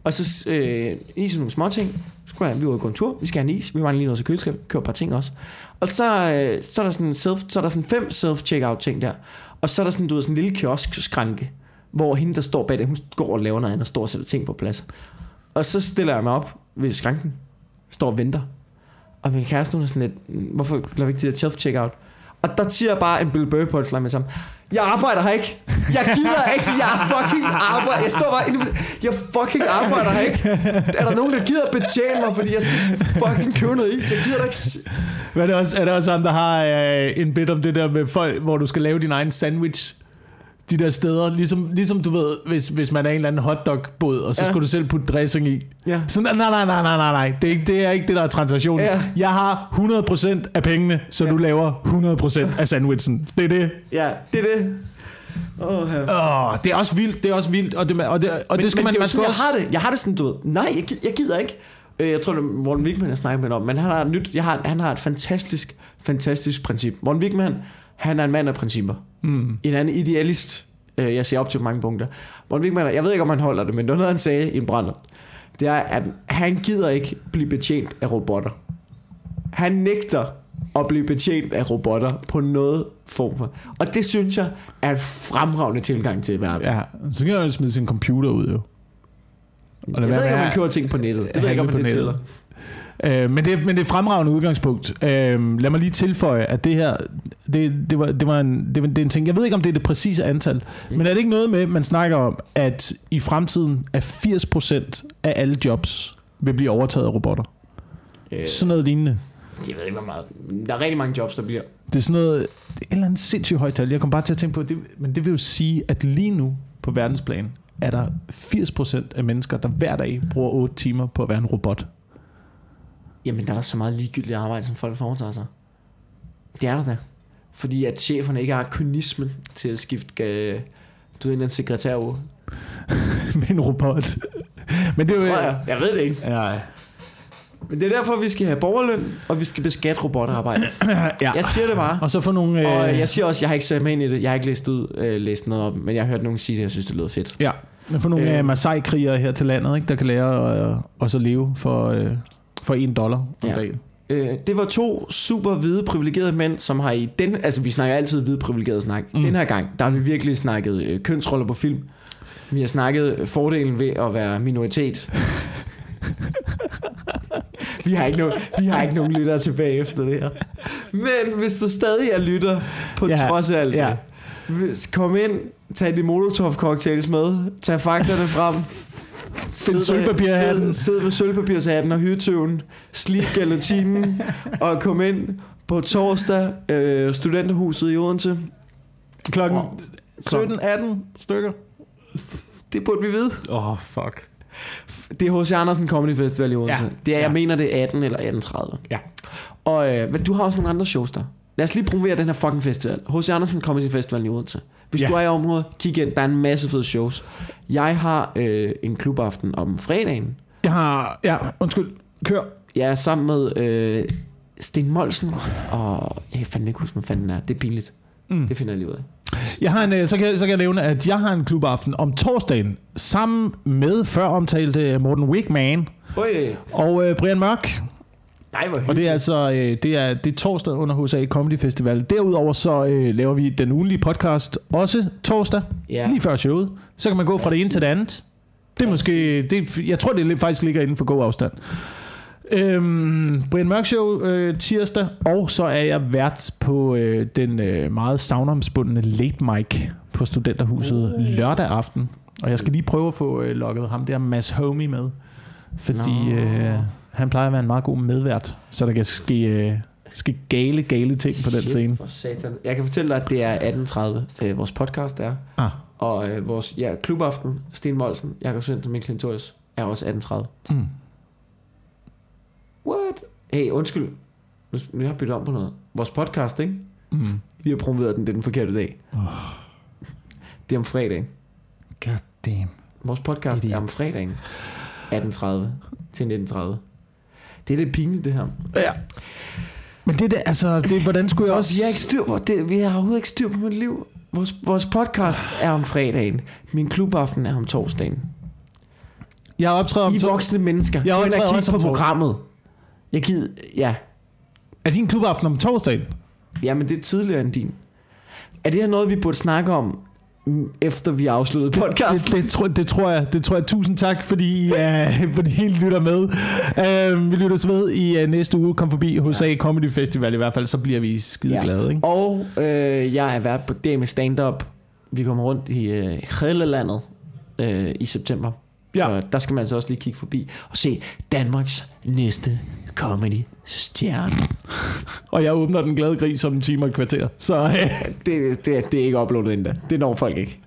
Og så øh, is og nogle små ting. Så skulle jeg, vi var ude og gå en tur. Vi skal have en is. Vi var lige nede til køleskab. Køber et par ting også. Og så, øh, så, er der sådan self, så er der sådan fem self-checkout ting der. Og så er der sådan, du ved, sådan en lille kiosk-skranke. Hvor hende, der står bag det, hun går og laver noget andet og står og sætter ting på plads. Og så stiller jeg mig op ved skranken. Står og venter. Og min kæreste, hun er sådan lidt, hvorfor laver vi ikke det der self-checkout? Og der siger jeg bare en Bill Burr punchline med sammen. Jeg arbejder her ikke. Jeg gider ikke. Jeg fucking arbejder. Jeg står bare inde. Jeg fucking arbejder her ikke. Er der nogen, der gider betjene mig, fordi jeg skal fucking købe noget is? Jeg gider da ikke. Men er det også, er det også ham, der har øh, en bit om det der med folk, hvor du skal lave din egen sandwich? De der steder, ligesom, ligesom du ved, hvis, hvis man er en eller anden hotdog-båd, og så ja. Ja. skulle du selv putte dressing i. Ja. Så nej, nej, nej, nej, nej, nej. Det er, ikke, det er ikke det, der er transaktionen. Ja. Jeg har 100% af pengene, så ja. du laver 100% af sandwichen. Det er det. Ja, det er det. Åh, her. Åh, det er også vildt, det er også vildt, og det, og det, og Men, det skal men man, det man skal sådan, også... jeg har det. Jeg har det sådan, du ved. Nej, jeg, gider, jeg gider ikke. Øh, Jeg tror, det er Morten Wigman, jeg snakker med om, men han har et nyt, jeg har, han har et fantastisk, fantastisk princip. Morten Wigman, han er en mand af principper. Mm. En anden idealist. Øh, Jeg ser op til på mange punkter. Morten Wigman, jeg ved ikke, om han holder det, men det var noget, han sagde i en brænder. Det er, at han gider ikke blive betjent af robotter. Han nægter at blive betjent af robotter på noget form for. Og det synes jeg er en fremragende tilgang til verden. Ja, så kan jeg jo smide sin computer ud, jo. Jeg lad ved ikke, om man at køber ting på nettet. Det ved jeg ikke, om handle det på tæller. nettet. Øh, men, det, men det er et fremragende udgangspunkt. Øh, lad mig lige tilføje, at det her, det, det, var, det, var en, det, var, det er en ting, jeg ved ikke, om det er det præcise antal, men er det ikke noget med, man snakker om, at i fremtiden er 80% af alle jobs vil blive overtaget af robotter? Øh, Sådan noget lignende. jeg ved ikke, hvor meget. Der er rigtig mange jobs, der bliver. Det er sådan noget, det er et eller andet sindssygt højt tal. Jeg kom bare til at tænke på, det, men det vil jo sige, at lige nu på verdensplan, er der 80% af mennesker, der hver dag bruger 8 timer på at være en robot. Jamen, der er der så meget ligegyldigt arbejde, som folk foretager sig. Det er der da. Fordi at cheferne ikke har kynismen til at skifte øh, du ved, en sekretær ud. med en robot. Men det er jo... Tror jeg. Jeg ved det ikke. Ja, Men det er derfor, vi skal have borgerløn, og vi skal beskatte robotarbejde. ja. Jeg siger det bare. Og så få nogle... Øh, Og jeg siger også, jeg har ikke sat mig ind i det. Jeg har ikke læst, ud, øh, læst noget op, men jeg har hørt nogen sige det, jeg synes, det lød fedt. Ja, få nogle øh, Øh. Masai-krigere her til landet, ikke, der kan lære at, at så leve for, øh, for en dollar om Ja. dagen. Øh, det var to super hvide privilegerede mænd, som har i den... Altså, vi snakker altid hvide privilegerede snak. Mm. Den her gang, der har vi virkelig snakket øh, kønsroller på film. Vi har snakket fordelen ved at være minoritet. vi, har ikke nogen, vi har ikke nogen lyttere tilbage efter det her. Men hvis du stadig er lytter, på Ja, trods af alt ja. det, kom ind, tag de molotov cocktails med, tag faktorerne frem, Sid- sølvpapirhatten. Sid, sid med sølvpapirshatten og hyretøven. Slip gelatinen. og kom ind på torsdag. Øh, studenterhuset i Odense. Klokken Åh, 17-18 stykker. Det burde vi vide. Åh, oh, fuck. Det er H.C. Andersen Comedy Festival i Odense. Ja. Ja. Det er, jeg Ja. mener, det er 18 eller 18.30. Ja. Og øh, men du har også nogle andre shows der. Lad os lige promovere den her fucking festival. H.C. Andersen Comedy Festival i Odense. Hvis Ja. du er i området, kig ind. Der er en masse fede shows. Jeg har øh, en klubaften om fredagen. Jeg har... Ja, undskyld. Kør. Jeg er sammen med øh, Sten Molsen, og jeg kan fandme ikke huske, hvad fanden er. Det er pinligt. Mm. Det finder jeg lige ud af. Jeg har en, øh, så, kan, jeg- så kan jeg nævne, at jeg har en klubaften om torsdagen, sammen med før omtalte Morten Wigman Oj. og øh, Brian Mørk. Nej, hvor Og det er altså det er, det er torsdag under HSA Comedy Festival. Derudover så øh, laver vi den ugenlige podcast også torsdag, Ja. lige før showet. Så kan man gå fra det ene til det andet. Det er måske, det, jeg tror det er lidt- faktisk ligger inden for god afstand. Øhm, Brian Mørk Show øh, tirsdag, og så er jeg vært på øh, den øh, meget savnomspundne Late Mic på Studenterhuset uh. lørdag aften. Og jeg skal lige prøve at få øh, lukket ham der Mads Homie med, fordi øh, han plejer at være en meget god medvært, så der kan ske, øh, ske gale, gale ting på den Shit, scene. For satan. Jeg kan fortælle dig, at det er 18.30, øh, vores podcast er. Ah. Og øh, vores ja, klubaften, Sten Molsen, Jakob Svendsen og Mikkel Klintorius, er også 18.30. Mm. What? Hey, undskyld. Nu, nu har jeg byttet om på noget. Vores podcast, ikke? Mm. Vi har promoveret den, det er den forkerte dag. Oh. Det er om fredagen. God damn. Vores podcast er om fredagen. 18.30 til 19.30. Det er lidt pinligt, det her. Ja. Men det der, altså, det, hvordan skulle jeg også... Vi har ikke styr på det. Vi har overhovedet ikke styr på mit liv. Vores, vores podcast er om fredagen. Min klubaften er om torsdagen. Jeg optræder om I to... voksne mennesker. Jeg optræder og kig også på programmet. Jeg gider... Ja. Er din klubaften om torsdagen? Jamen, det er tidligere end din. Er det her noget, vi burde snakke om, efter vi afsluttede Det, podcasten? det, tror, det tror jeg. Det tror jeg. Tusind tak, fordi, uh, fordi I helt lytter med. Uh, vi lytter os ved i uh, næste uge. Kom forbi hos A Comedy Festival i hvert fald, så bliver vi skide Ja. glade. Ikke? Og øh, jeg er vært på det med stand-up. Vi kommer rundt i øh, hele landet øh, i september. Ja. Så der skal man så også lige kigge forbi og se Danmarks næste comedy stjerne. Og jeg åbner den glade gris om en time og et kvarter. Så Det, det, det er ikke uploadet endda. Det når folk ikke.